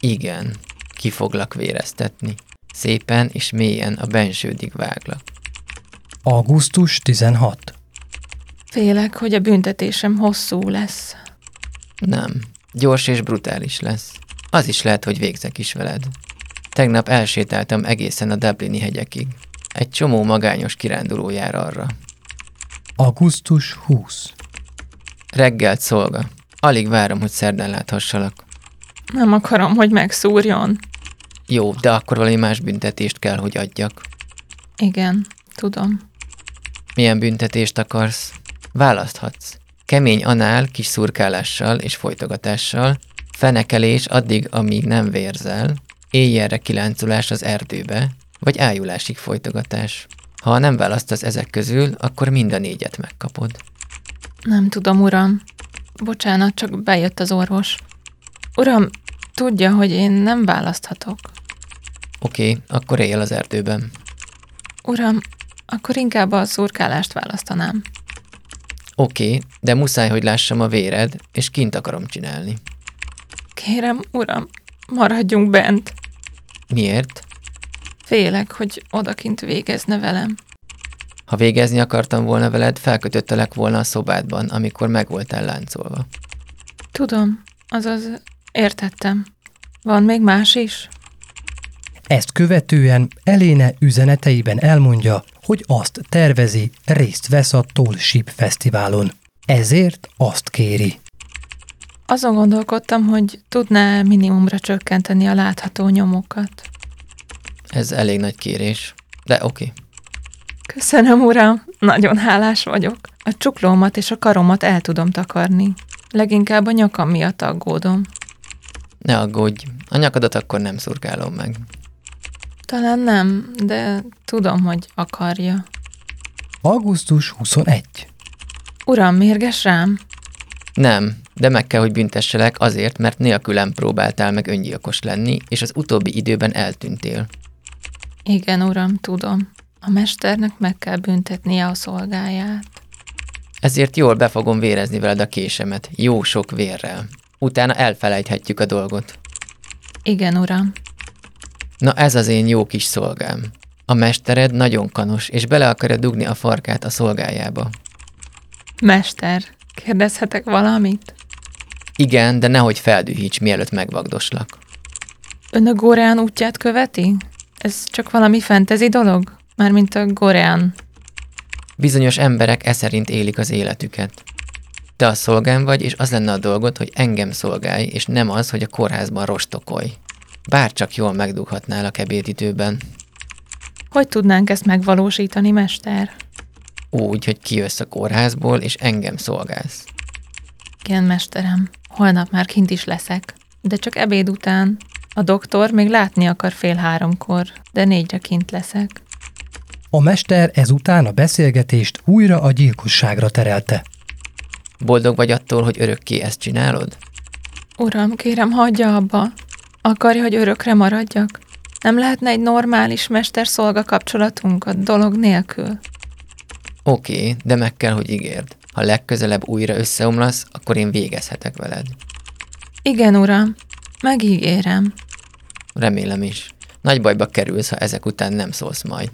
Igen, ki foglak véreztetni. Szépen és mélyen a bensődig váglak. Augusztus 16 Félek, hogy a büntetésem hosszú lesz. Nem, gyors és brutális lesz. Az is lehet, hogy végzek is veled. Tegnap elsétáltam egészen a Dublini hegyekig. Egy csomó magányos kiránduló jár arra. Augusztus 20 Reggelt szolga. Alig várom, hogy szerdán láthassalak. Nem akarom, hogy megszúrjon. Jó, de akkor valami más büntetést kell, hogy adjak. Igen, tudom. Milyen büntetést akarsz? Választhatsz. Kemény anál, kis szurkálással és folytogatással, fenekelés addig, amíg nem vérzel, éjjelre kiláncolás az erdőbe, vagy ájulásig folytogatás. Ha nem választasz ezek közül, akkor mind a négyet megkapod. Nem tudom, uram. Bocsánat, csak bejött az orvos. Uram, tudja, hogy én nem választhatok. Oké, okay, akkor él az erdőben. Uram, akkor inkább a szurkálást választanám. Oké, okay, de muszáj, hogy lássam a véred, és kint akarom csinálni. Kérem, uram, maradjunk bent. Miért? Félek, hogy odakint végezne velem. Ha végezni akartam volna veled, felkötöttelek volna a szobádban, amikor meg voltál láncolva. Tudom, azaz értettem. Van még más is? Ezt követően Eléne üzeneteiben elmondja, hogy azt tervezi, részt vesz a Tall Ship Fesztiválon. Ezért azt kéri. Azon gondolkodtam, hogy tudná minimumra csökkenteni a látható nyomokat. Ez elég nagy kérés, de oké. Okay. Köszönöm, uram, nagyon hálás vagyok. A csuklómat és a karomat el tudom takarni. Leginkább a nyakam miatt aggódom. Ne aggódj, a nyakadat akkor nem szurkálom meg. Talán nem, de tudom, hogy akarja. Augusztus 21 Uram, mérges rám? Nem, de meg kell, hogy büntesselek azért, mert nélkülem próbáltál meg öngyilkos lenni, és az utóbbi időben eltűntél. Igen, uram, tudom. A mesternek meg kell büntetnie a szolgáját. Ezért jól be fogom vérezni veled a késemet, jó sok vérrel. Utána elfelejthetjük a dolgot. Igen, uram. Na ez az én jó kis szolgám. A mestered nagyon kanos, és bele akarja dugni a farkát a szolgájába. Mester, kérdezhetek valamit? Igen, de nehogy feldühíts, mielőtt megvagdoslak. Ön a Goreán útját követi? Ez csak valami fentezi dolog? Mármint a Goreán. Bizonyos emberek e szerint élik az életüket. Te a szolgám vagy, és az lenne a dolgod, hogy engem szolgálj, és nem az, hogy a kórházban rostokolj. Bár csak jól megdughatnálak ebédidőben. Hogy tudnánk ezt megvalósítani, mester? Úgy, hogy kijössz a kórházból, és engem szolgálsz. Igen, mesterem. Holnap már kint is leszek. De csak ebéd után. A doktor még látni akar fél háromkor, de négyre kint leszek. A mester ezután a beszélgetést újra a gyilkosságra terelte. Boldog vagy attól, hogy örökké ezt csinálod? Uram, kérem, hagyja abba. Akarja, hogy örökre maradjak? Nem lehetne egy normális mester-szolga kapcsolatunk a dolog nélkül? Oké, okay, de meg kell, hogy ígérd. Ha legközelebb újra összeomlasz, akkor én végezhetek veled. Igen, uram. Megígérem. Remélem is. Nagy bajba kerülsz, ha ezek után nem szólsz majd.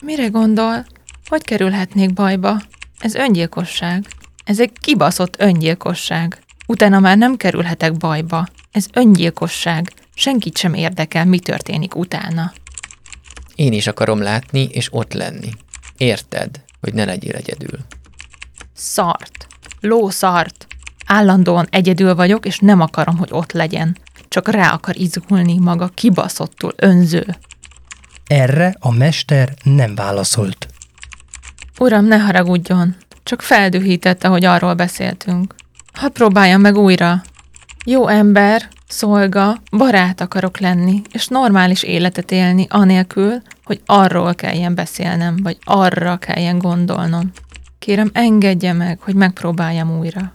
Mire gondol? Hogy kerülhetnék bajba? Ez öngyilkosság. Ez egy kibaszott öngyilkosság. Utána már nem kerülhetek bajba. Ez öngyilkosság. Senkit sem érdekel, mi történik utána. Én is akarom látni és ott lenni. Érted, hogy ne legyél egyedül. Szart. Lószart. Állandóan egyedül vagyok, és nem akarom, hogy ott legyen. Csak rá akar izgulni maga kibaszottul önző. Erre a mester nem válaszolt. Uram, ne haragudjon. Csak feldühítette, hogy arról beszéltünk. Hadd próbáljam meg újra. Jó ember, szolga, barát akarok lenni, és normális életet élni, anélkül, hogy arról kelljen beszélnem, vagy arra kelljen gondolnom. Kérem, engedje meg, hogy megpróbáljam újra.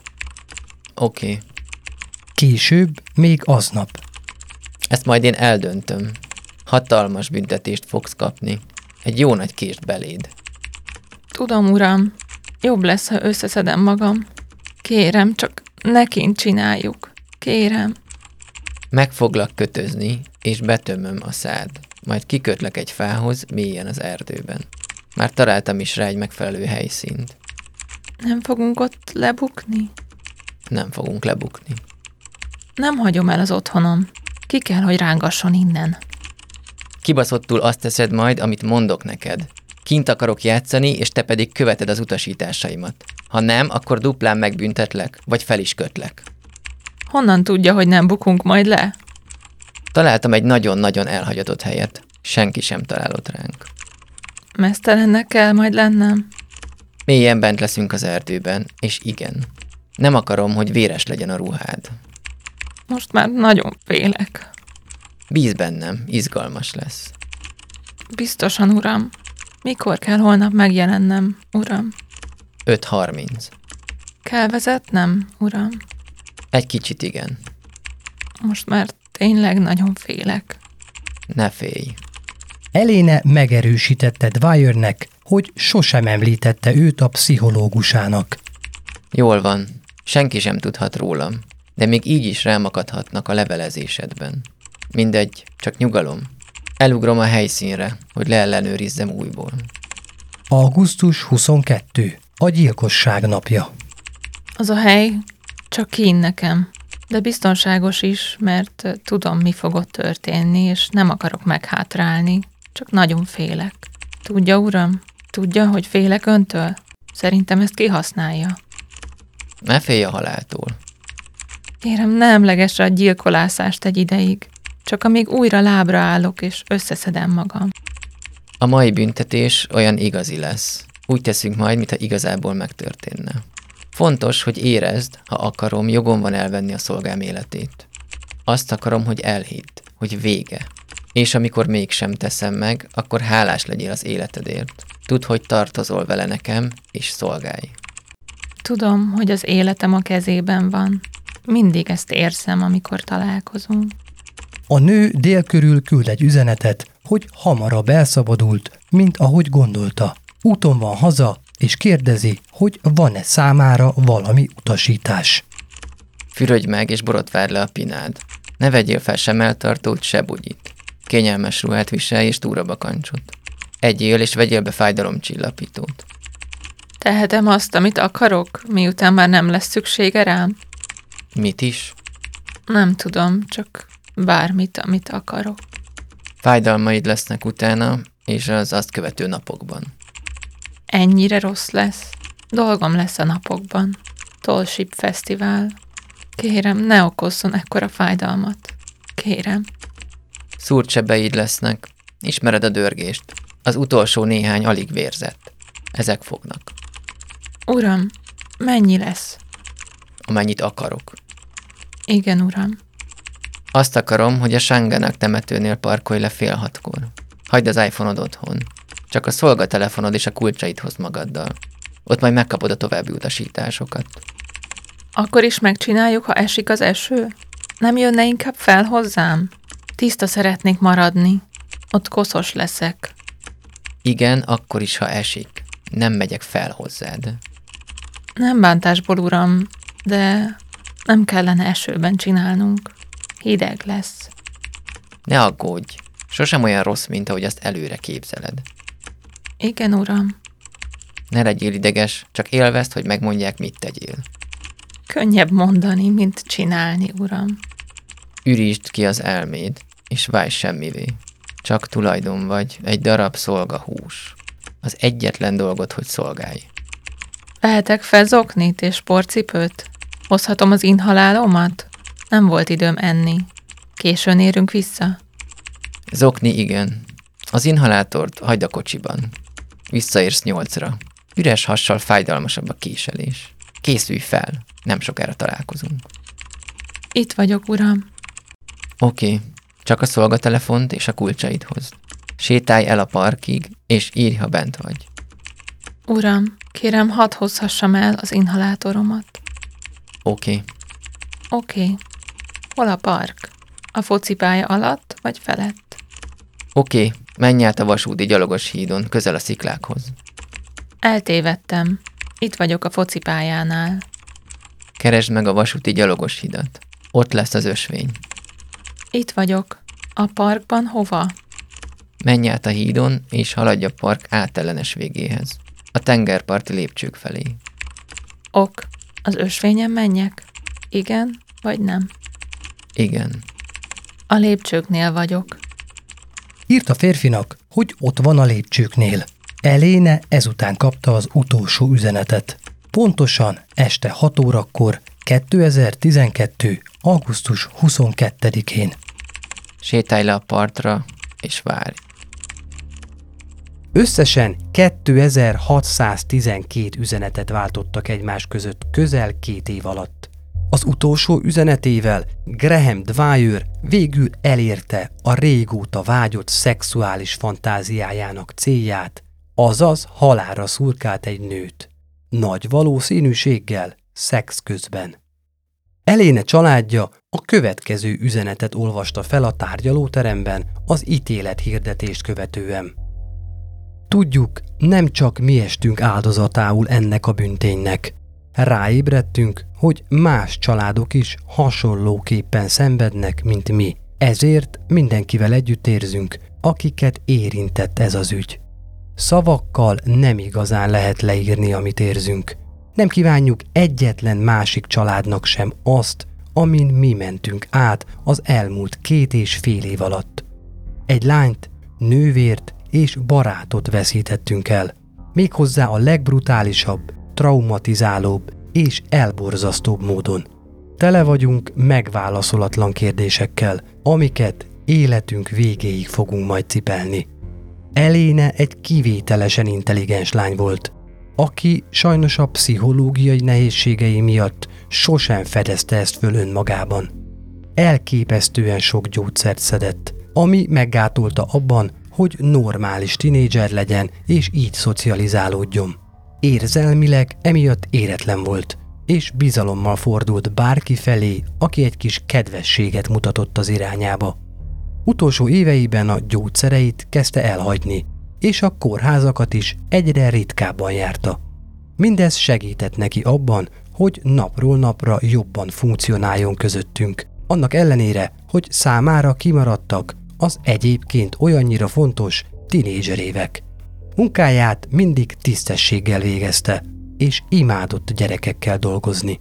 Oké, okay. Később, még aznap. ezt majd én eldöntöm. Hatalmas büntetést fogsz kapni. Egy jó nagy kést beléd. Tudom, uram, jobb lesz, ha összeszedem magam. Kérem, csak nekint csináljuk. Kérem. Meg foglak kötözni, és betömöm a szád. Majd kikötlek egy fához, mélyen az erdőben. Már találtam is rá egy megfelelő helyszínt. Nem fogunk ott lebukni? Nem fogunk lebukni. Nem hagyom el az otthonom. Ki kell, hogy rángasson innen. Kibaszottul azt teszed majd, amit mondok neked. Kint akarok játszani, és te pedig követed az utasításaimat. Ha nem, akkor duplán megbüntetlek, vagy fel is kötlek. Honnan tudja, hogy nem bukunk majd le? Találtam egy nagyon-nagyon elhagyatott helyet. Senki sem találott ránk. Mesztelennek kell majd lennem. Mélyen bent leszünk az erdőben, és igen. Nem akarom, hogy véres legyen a ruhád. Most már nagyon félek. Bíz bennem, izgalmas lesz. Biztosan, uram. Mikor kell holnap megjelennem, uram? 5.30. Kell vezetnem, uram? Egy kicsit igen. Most már tényleg nagyon félek. Ne félj. Eléne megerősítette Dwyernek, hogy sosem említette őt a pszichológusának. Jól van. Senki sem tudhat rólam. De még így is rámakadhatnak a levelezésedben. Mindegy, csak nyugalom. Elugrom a helyszínre, hogy leellenőrizzem újból. Augusztus 22. A gyilkosság napja. Az a hely csak kín nekem, de biztonságos is, mert tudom, mi fog ott történni, és nem akarok meghátrálni, csak nagyon félek. Tudja, uram? Tudja, hogy félek öntől? Szerintem ezt kihasználja. Ne félj a haláltól. Kérem, ne emlegesse a gyilkolászást egy ideig, csak amíg újra lábra állok, és összeszedem magam. A mai büntetés olyan igazi lesz. Úgy teszünk majd, mintha igazából megtörténne. Fontos, hogy érezd, ha akarom, jogom van elvenni a szolgám életét. Azt akarom, hogy elhidd, hogy vége. És amikor mégsem teszem meg, akkor hálás legyél az életedért. Tudd, hogy tartozol vele nekem, és szolgálj. Tudom, hogy az életem a kezében van. Mindig ezt érzem, amikor találkozunk. A nő dél körül küld egy üzenetet, hogy hamarabb elszabadult, mint ahogy gondolta. Úton van haza, és kérdezi, hogy van-e számára valami utasítás. Fürödj meg, és borotvárd le a pinád. Ne vegyél fel sem eltartót, se bugyit. Kényelmes ruhát viselj, és túrabakancsot. Egyél, és vegyél be fájdalomcsillapítót. Tehetem azt, amit akarok, miután már nem lesz szüksége rám? Mit is? Nem tudom, csak bármit, amit akarok. Fájdalmaid lesznek utána, és az azt követő napokban. Ennyire rossz lesz. Dolgom lesz a napokban. Tollship Fesztivál. Kérem, ne okozzon ekkora fájdalmat. Kérem. Szúrt sebeid lesznek. Ismered a dörgést. Az utolsó néhány alig vérzett. Ezek fognak. Uram, mennyi lesz? Amennyit akarok. Igen, uram. Azt akarom, hogy a Sanganak temetőnél parkolj le fél hatkor. Hagyd az iPhone-od otthon. Csak a szolgatelefonod és a kulcsait hoz magaddal. Ott majd megkapod a további utasításokat. Akkor is megcsináljuk, ha esik az eső? Nem jönne inkább fel hozzám? Tiszta szeretnék maradni. Ott koszos leszek. Igen, akkor is, ha esik. Nem megyek fel hozzád. Nem bántásból, uram, de nem kellene esőben csinálnunk. Hideg lesz. Ne aggódj. Sosem olyan rossz, mint ahogy azt előre képzeled. Igen, uram. Ne legyél ideges, csak élvezd, hogy megmondják, mit tegyél. Könnyebb mondani, mint csinálni, uram. Ürítsd ki az elméd, és válj semmivé. Csak tulajdon vagy, egy darab szolga hús. Az egyetlen dolgot, hogy szolgálj. Vehetek fel zoknit és porcipőt? Hozhatom az inhalálomat? Nem volt időm enni. Későn érünk vissza? Zokni igen. Az inhalátort hagyd a kocsiban. Visszaérsz nyolcra. Üres hassal fájdalmasabb a késelés. Készülj fel, nem sokára találkozunk. Itt vagyok, uram. Oké, okay. csak a szolgatelefont és a kulcsaidhoz. Sétálj el a parkig, és írj, ha bent vagy. Uram, kérem, hadd hozhassam el az inhalátoromat. Oké, okay. Oké. Okay. Hol a park? A focipálya alatt vagy felett? oké, okay. menj át a vasúti gyalogos hídon, közel a sziklákhoz. Eltévedtem. Itt vagyok a focipályánál. Keresd meg a vasúti gyalogos hidat. Ott lesz az ösvény. Itt vagyok. A parkban hova? Menj át a hídon, és haladj a park átellenes végéhez. A tengerparti lépcsők felé. Ok. Az ösvényen menjek? Igen vagy nem? Igen. A lépcsőknél vagyok. Írt a férfinak, hogy ott van a lépcsőknél. Eléne ezután kapta az utolsó üzenetet. Pontosan este 6 órakor 2012. augusztus 22-én. Sétálj le a partra, és várj. Összesen 2612 üzenetet váltottak egymás között közel két év alatt. Az utolsó üzenetével Graham Dwyer végül elérte a régóta vágyott szexuális fantáziájának célját, azaz halára szurkált egy nőt. Nagy valószínűséggel szex közben. Eléne családja a következő üzenetet olvasta fel a tárgyalóteremben az ítélet hirdetést követően. Tudjuk, nem csak mi estünk áldozatául ennek a bünténynek. Ráébredtünk, hogy más családok is hasonlóképpen szenvednek, mint mi. Ezért mindenkivel együtt érzünk, akiket érintett ez az ügy. Szavakkal nem igazán lehet leírni, amit érzünk. Nem kívánjuk egyetlen másik családnak sem azt, amin mi mentünk át az elmúlt két és fél év alatt. Egy lányt, nővért és barátot veszítettünk el. Méghozzá a legbrutálisabb, traumatizálóbb és elborzasztóbb módon. Tele vagyunk megválaszolatlan kérdésekkel, amiket életünk végéig fogunk majd cipelni. Eléne egy kivételesen intelligens lány volt, aki sajnos a pszichológiai nehézségei miatt sosem fedezte ezt föl önmagában. Elképesztően sok gyógyszert szedett, ami meggátolta abban, hogy normális tinédzser legyen és így szocializálódjon. Érzelmileg emiatt éretlen volt, és bizalommal fordult bárki felé, aki egy kis kedvességet mutatott az irányába. Utolsó éveiben a gyógyszereit kezdte elhagyni, és a kórházakat is egyre ritkábban járta. Mindez segített neki abban, hogy napról napra jobban funkcionáljon közöttünk, annak ellenére, hogy számára kimaradtak az egyébként olyannyira fontos tinédzserévek. Munkáját mindig tisztességgel végezte, és imádott gyerekekkel dolgozni.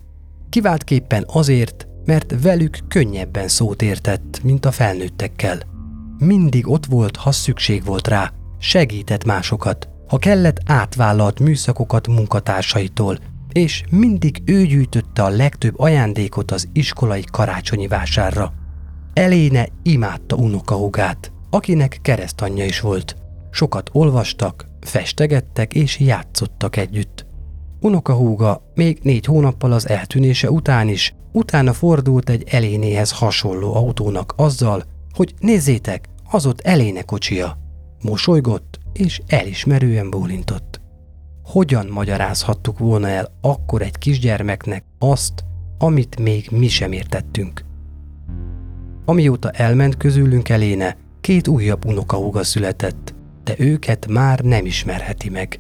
Kiváltképpen azért, mert velük könnyebben szót értett, mint a felnőttekkel. Mindig ott volt, ha szükség volt rá, segített másokat, ha kellett átvállalt műszakokat munkatársaitól, és mindig ő gyűjtötte a legtöbb ajándékot az iskolai karácsonyi vásárra. Eléne imádta unokahúgát, akinek keresztanyja is volt. Sokat olvastak, festegettek és játszottak együtt. Unokahúga még négy hónappal az eltűnése után is utána fordult egy elénéhez hasonló autónak azzal, hogy nézzétek, az ott eléne kocsia. Mosolygott és elismerően bólintott. Hogyan magyarázhattuk volna el akkor egy kisgyermeknek azt, amit még mi sem értettünk? Amióta elment közülünk eléne, két újabb unokahúga született, de őket már nem ismerheti meg.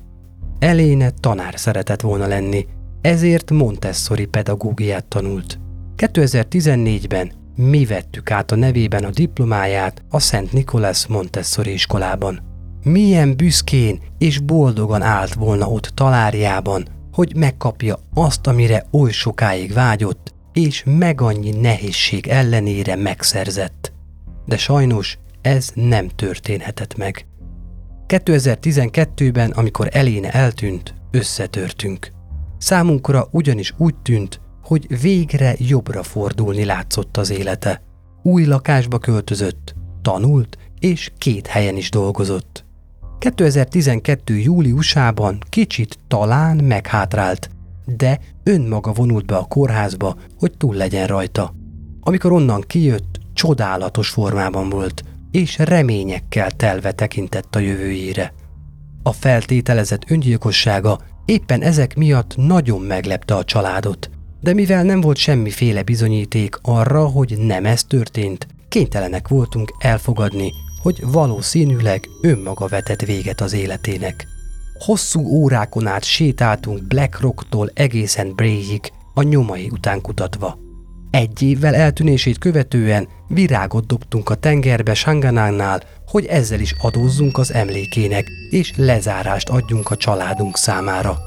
Eléne tanár szeretett volna lenni, ezért Montessori pedagógiát tanult. 2014-ben mi vettük át a nevében a diplomáját a Szent Nikolás Montessori iskolában. Milyen büszkén és boldogan állt volna ott talárjában, hogy megkapja azt, amire oly sokáig vágyott, és meg annyi nehézség ellenére megszerzett. De sajnos ez nem történhetett meg. 2012-ben, amikor Eléne eltűnt, összetörtünk. Számunkra ugyanis úgy tűnt, hogy végre jobbra fordulni látszott az élete. Új lakásba költözött, tanult, és két helyen is dolgozott. 2012. júliusában kicsit talán meghátrált, de önmaga vonult be a kórházba, hogy túl legyen rajta. Amikor onnan kijött, csodálatos formában volt, és reményekkel telve tekintett a jövőjére. A feltételezett öngyilkossága éppen ezek miatt nagyon meglepte a családot, de mivel nem volt semmiféle bizonyíték arra, hogy nem ez történt, kénytelenek voltunk elfogadni, hogy valószínűleg önmaga vetett véget az életének. Hosszú órákon át sétáltunk Black Rocktól egészen Brayig, a nyomai után kutatva. Egy évvel eltűnését követően virágot dobtunk a tengerbe Sanganánál, hogy ezzel is adózzunk az emlékének, és lezárást adjunk a családunk számára.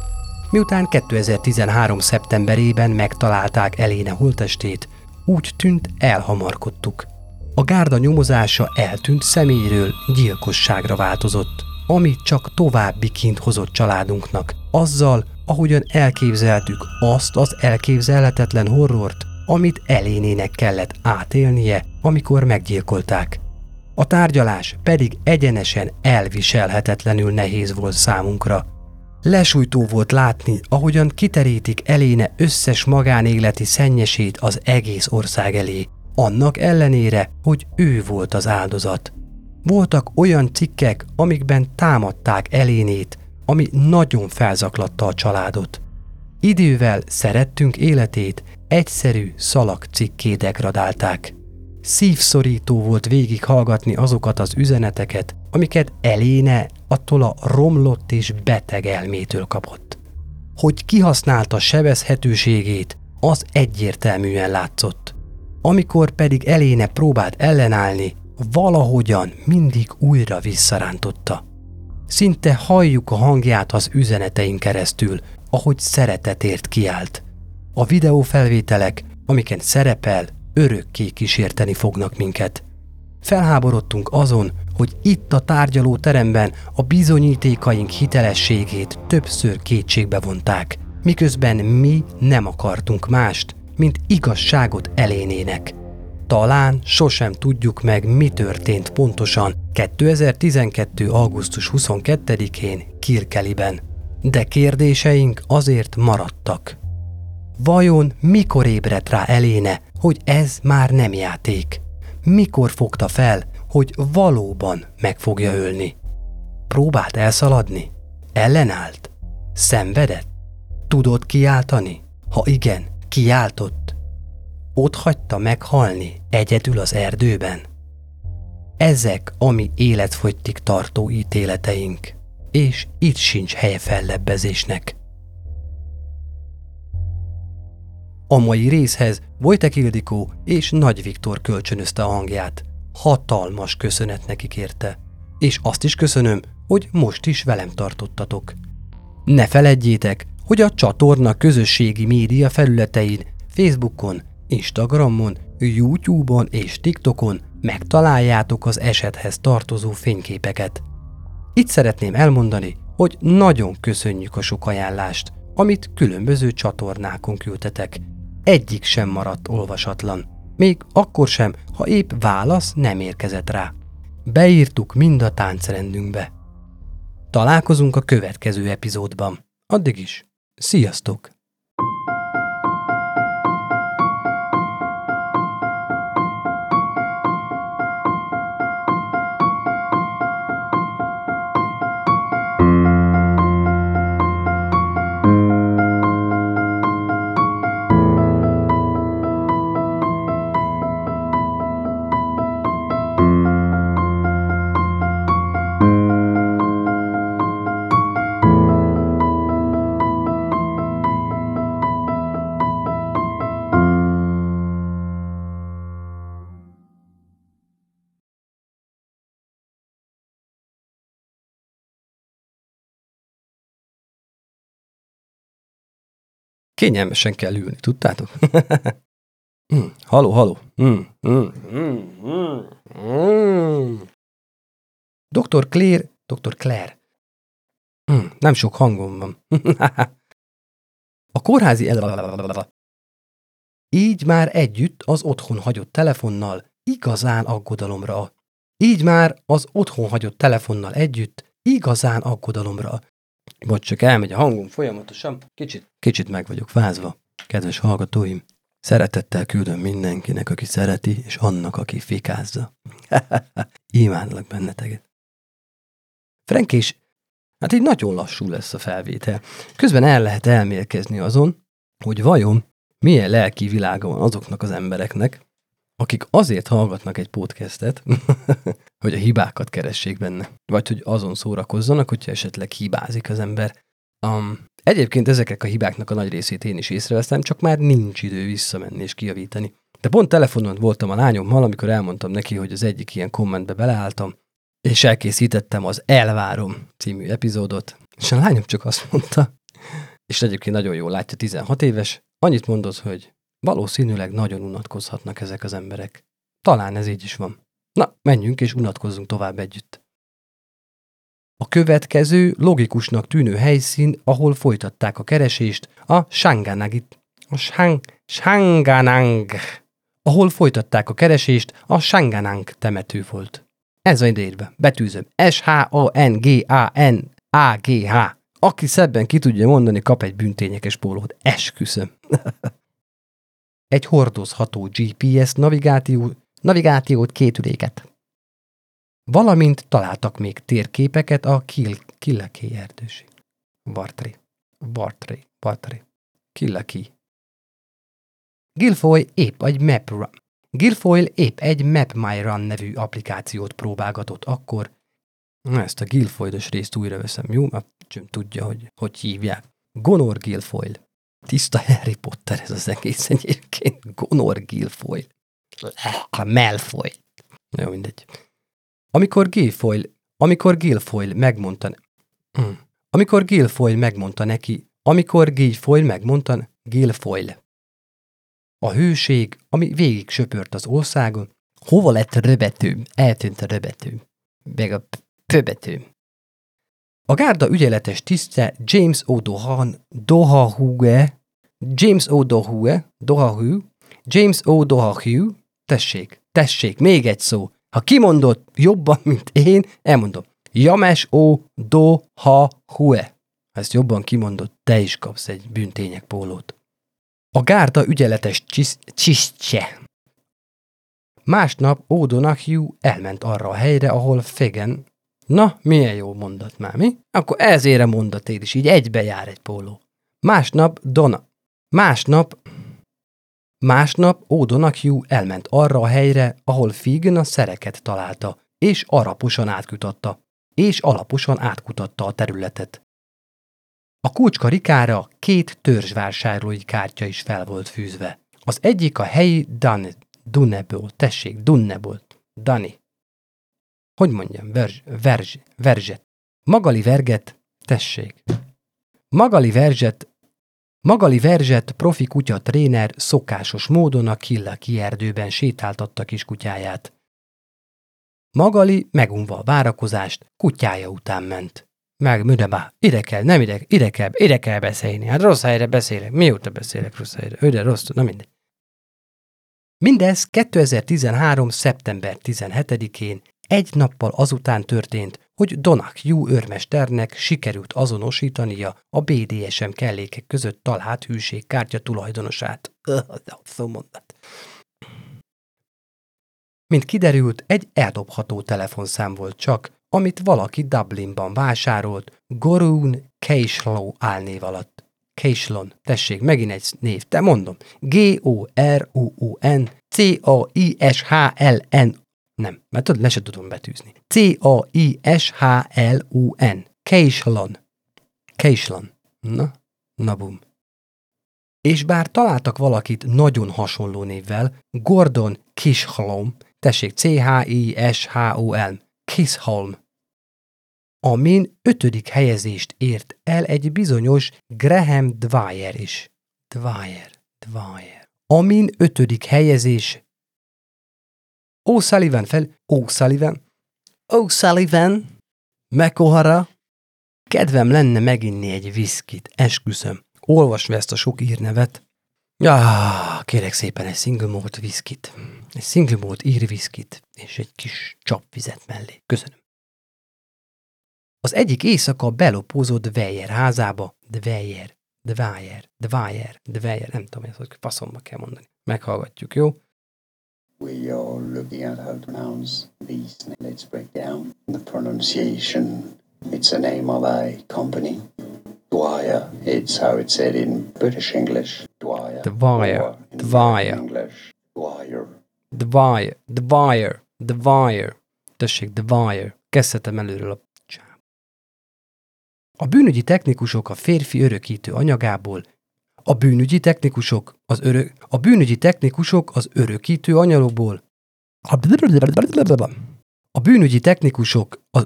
Miután 2013. szeptemberében megtalálták Eléne holtestét, úgy tűnt elhamarkodtuk. A gárda nyomozása eltűnt személyről gyilkosságra változott, ami csak további kint hozott családunknak, azzal, ahogyan elképzeltük azt az elképzelhetetlen horrort, amit elénének kellett átélnie, amikor meggyilkolták. A tárgyalás pedig egyenesen elviselhetetlenül nehéz volt számunkra. Lesújtó volt látni, ahogyan kiterítik eléne összes magánéleti szennyesét az egész ország elé, annak ellenére, hogy ő volt az áldozat. Voltak olyan cikkek, amikben támadták elénét, ami nagyon felzaklatta a családot. Idővel szerettünk életét egyszerű szalagcikké degradálták. Szívszorító volt végig hallgatni azokat az üzeneteket, amiket Eléne attól a romlott és beteg elmétől kapott. Hogy kihasználta sebezhetőségét, az egyértelműen látszott. Amikor pedig Eléne próbált ellenállni, valahogyan mindig újra visszarántotta. Szinte halljuk a hangját az üzenetein keresztül, ahogy szeretetért kiált. A videófelvételek, amiken szerepel, örökké kísérteni fognak minket. Felháborodtunk azon, hogy itt a tárgyaló teremben a bizonyítékaink hitelességét többször kétségbe vonták, miközben mi nem akartunk mást, mint igazságot elénének. Talán sosem tudjuk meg, mi történt pontosan 2012. augusztus 22-én Kirkeliben, de kérdéseink azért maradtak. Vajon mikor ébredt rá eléne, hogy ez már nem játék? Mikor fogta fel, hogy valóban meg fogja ölni? Próbált elszaladni? Ellenállt? Szenvedett? Tudott kiáltani? Ha igen, kiáltott? Ott hagyta meghalni egyedül az erdőben? Ezek a mi életfogytig tartó ítéleteink, és itt sincs helye fellebbezésnek. A mai részhez Vojtek Ildikó és Nagy Viktor kölcsönözte a hangját. Hatalmas köszönet nekik érte. És azt is köszönöm, hogy most is velem tartottatok. Ne feledjétek, hogy a csatorna közösségi média felületein, Facebookon, Instagramon, YouTube-on és TikTokon megtaláljátok az esethez tartozó fényképeket. Itt szeretném elmondani, hogy nagyon köszönjük a sok ajánlást, amit különböző csatornákon küldtetek, egyik sem maradt olvasatlan. Még akkor sem, ha épp válasz nem érkezett rá. Beírtuk mind a táncrendünkbe. Találkozunk a következő epizódban. Addig is, sziasztok! Kényelmesen kell ülni, tudtátok? <laughs> mm, haló, haló. Mm, mm, mm, mm, mm. Dr. Claire, Dr. Claire. Mm, nem sok hangom van. <laughs> a kórházi el... Így már együtt az otthon hagyott telefonnal igazán aggodalomra. Így már az otthon hagyott telefonnal együtt igazán aggodalomra. Vagy csak elmegy a hangom folyamatosan. Kicsit, kicsit meg vagyok vázva. Kedves hallgatóim, szeretettel küldöm mindenkinek, aki szereti, és annak, aki fikázza. <laughs> Imádlak benneteket. Frank is, hát így nagyon lassú lesz a felvétel. Közben el lehet elmélkezni azon, hogy vajon milyen lelki világa van azoknak az embereknek, akik azért hallgatnak egy podcastet, <laughs> hogy a hibákat keressék benne, vagy hogy azon szórakozzanak, hogyha esetleg hibázik az ember. Um, egyébként ezeknek a hibáknak a nagy részét én is észreveszem, csak már nincs idő visszamenni és kijavítani. De pont telefonon voltam a lányommal, amikor elmondtam neki, hogy az egyik ilyen kommentbe beleálltam, és elkészítettem az Elvárom című epizódot, és a lányom csak azt mondta, és egyébként nagyon jól látja, 16 éves, annyit mondott, hogy Valószínűleg nagyon unatkozhatnak ezek az emberek. Talán ez így is van. Na, menjünk és unatkozzunk tovább együtt. A következő logikusnak tűnő helyszín, ahol folytatták a keresést, a Shanganagit, a Shang, Shanganang, ahol folytatták a keresést, a Shanganang temető volt. Ez van ide betűzöm. S-H-A-N-G-A-N-A-G-H. Aki szebben ki tudja mondani, kap egy büntényekes pólót. Esküszöm. <laughs> egy hordozható GPS navigáció, navigációt kétüléket. Valamint találtak még térképeket a Kill, Killeké erdőség. Bartri. Bartri. Bartri. Killeki. Gilfoy épp egy map Gilfoyle épp egy Map My Run nevű applikációt próbálgatott akkor. Na, ezt a Gilfoyle-os részt újra veszem, jó? Mert tudja, hogy hogy hívják. Gonor Gilfoyle. Tiszta Harry Potter ez az egész egyébként. Gonor Gilfoyle. A Malfoy. Jó, mindegy. Amikor Gilfoyle, amikor Gilfoyle megmondta, mm. amikor Gilfoyle megmondta neki, amikor Gilfoyle megmondta, Gilfoyle. A hőség, ami végig söpört az országon, hova lett röbető? Eltűnt a röbető. Meg a pöbető. A gárda ügyeletes tisztje James O'Dohan Dohahue, James O'Dohue, Dohahue, James O'Dohahue, tessék, tessék, még egy szó. Ha kimondott jobban, mint én, elmondom. James O'Dohahue. Ha ezt jobban kimondott, te is kapsz egy büntények pólót. A gárda ügyeletes csisztje. Másnap O'Donoghue elment arra a helyre, ahol Fegen Na, milyen jó mondat már, mi? Akkor ezére mondatéd is, így egybe jár egy póló. Másnap Dona. Másnap Másnap O'Donoghue elment arra a helyre, ahol Figen a szereket találta, és alaposan átkutatta, és alaposan átkutatta a területet. A kulcskarikára két törzsvásárlói kártya is fel volt fűzve. Az egyik a helyi Dan Dunneból, tessék, Dunneból, Dani hogy mondjam, verzs, verzs, verzset. Magali verget, tessék. Magali verzset, Magali verzset profi kutya tréner szokásos módon a Killaki erdőben sétáltatta kis kutyáját. Magali megunva a várakozást, kutyája után ment. Meg, müdebá, ide kell, nem ide, ide kell, ide kell beszélni. Hát rossz helyre beszélek. Mióta beszélek rossz helyre? Őre rossz, na mindegy. Mindez 2013. szeptember 17-én egy nappal azután történt, hogy Donak Jú őrmesternek sikerült azonosítania a BDSM kellékek között talált hűségkártya tulajdonosát. <laughs> Mondat. Mint kiderült, egy eldobható telefonszám volt csak, amit valaki Dublinban vásárolt, Gorun Keislow álnév alatt. Keislon, tessék, megint egy név, te mondom. G-O-R-U-U-N C-A-I-S-H-L-N nem, mert tudod, le se tudom betűzni. C-A-I-S-H-L-U-N. Keislon. Keislon. Na, na bum. És bár találtak valakit nagyon hasonló névvel, Gordon Kisholm, tessék, C-H-I-S-H-O-L, Kisholm, amin ötödik helyezést ért el egy bizonyos Graham Dwyer is. Dwyer, Dwyer. Amin ötödik helyezés O'Sullivan fel, O'Sullivan, O'Sullivan, McOhara, kedvem lenne meginni egy viszkit, esküszöm. Olvasva ezt a sok írnevet. Ja, kérek szépen egy single malt viszkit, egy single malt írviszkit, és egy kis csapvizet mellé. Köszönöm. Az egyik éjszaka belopózott Weyer házába, Dweyer, Dwyer, Dwyer, Dwyer, nem tudom, hogy faszomba kell mondani. Meghallgatjuk, jó? We are looking at how to pronounce these. Let's break down the pronunciation. It's a name of a company. Dwyer. It's how it's said in British English. Dwyer. Dwyer. Dwyer. English. Dwyer. Dwyer, Dwyer, Dwyer. Tessék, Dwyer. Kezdhetem előről a csám. A bűnügyi technikusok a férfi örökítő anyagából a bűnügyi technikusok az örök, a bűnügyi technikusok az örökítő anyagokból a bűnügyi technikusok a,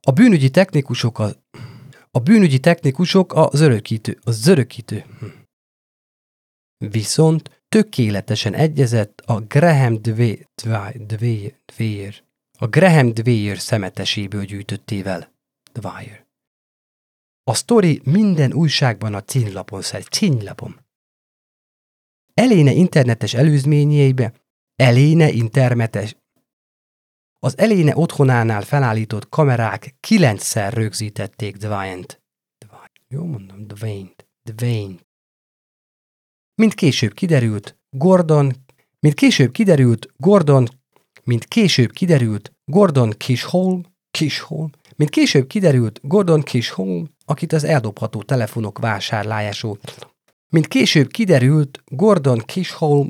a bűnügyi technikusok a, a bűnügyi technikusok az örökítő, az örökítő. Viszont tökéletesen egyezett a Graham Dwyer, Dwyer, Dwyer, a Graham Dwyer szemeteséből gyűjtöttével. Dwyer. A sztori minden újságban a címlapon szerint. Címlapon. Eléne internetes előzményeibe, Eléne internetes, az Eléne otthonánál felállított kamerák kilencszer rögzítették Dwayne-t. Dwayne. Jó mondom, Dwayne-t. Dwayne. Mint később kiderült, Gordon, mint később kiderült, Gordon, mint később kiderült, Gordon Kisholm, Kisholm, mint később kiderült, Gordon Kisholm, akit az eldobható telefonok vásárlású, mint később kiderült, Gordon Kisholm,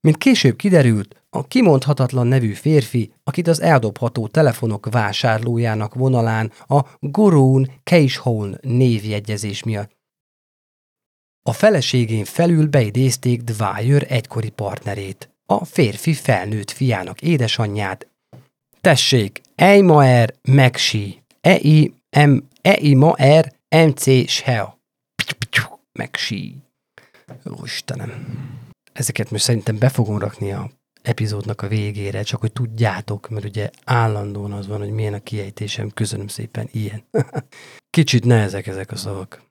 mint később kiderült, a kimondhatatlan nevű férfi, akit az eldobható telefonok vásárlójának vonalán a Gorón Keishholm névjegyezés miatt. A feleségén felül beidézték Dwyer egykori partnerét, a férfi felnőtt fiának édesanyját. Tessék, Eimaer Megsi, E-I M E-I ma R M C Shea. Megsi. Ó, Istenem. Ezeket most szerintem be fogom rakni a epizódnak a végére, csak hogy tudjátok, mert ugye állandóan az van, hogy milyen a kiejtésem, köszönöm szépen, ilyen. Kicsit nehezek ezek a szavak.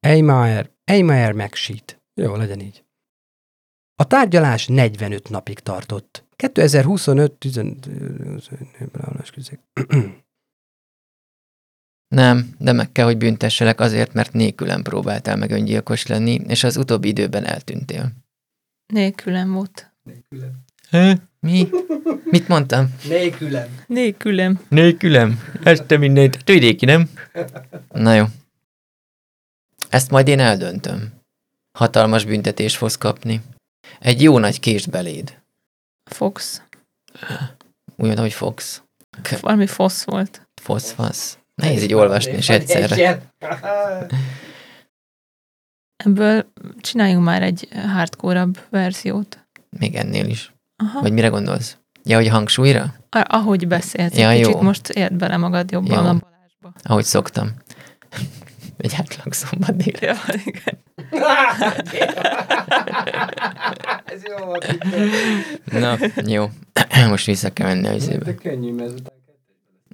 Eimaer, Eimaer megsít. Jó, legyen így. A tárgyalás 45 napig tartott. 2025 10 Nem, de meg kell, hogy büntesselek azért, mert nélkülem próbáltál meg öngyilkos lenni, és az utóbbi időben eltűntél. Nélkülem volt. Hé? Mi? Mit mondtam? Nélkülem. Nélkülem. Nélkülem? Ezt te mindent. Vidéki, nem? Na jó. Ezt majd én eldöntöm. Hatalmas büntetés fogsz kapni. Egy jó nagy kést beléd. Fox. Úgy, hogy fogsz. Valami fosz volt. Foszfasz. Nehéz így olvasni, és egyszerre. Ebből csináljunk már egy hardcore verziót. Még ennél is. Aha. Vagy mire gondolsz? Ja, hogy hangsúlyra? A- ahogy beszélsz, Ja, kicsit jó. most érd bele magad jobban Jó. a Balázsba. Ahogy szoktam. Egy átlag szombat dél. Ja, igen. Ez jó volt. Na, jó. <clears throat> Most vissza kell menni a izébe. könnyű, mert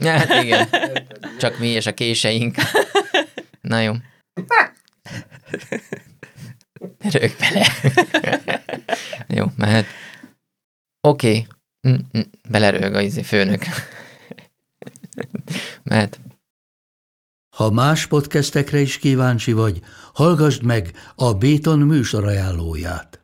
Hát <laughs> igen. Csak mi és a késeink. Na jó. Rög bele. Jó, mehet. Oké. Okay. Mm, mm, belerög a izé főnök. mehet. Ha más podcastekre is kíváncsi vagy, hallgassd meg a Béton műsor ajánlóját.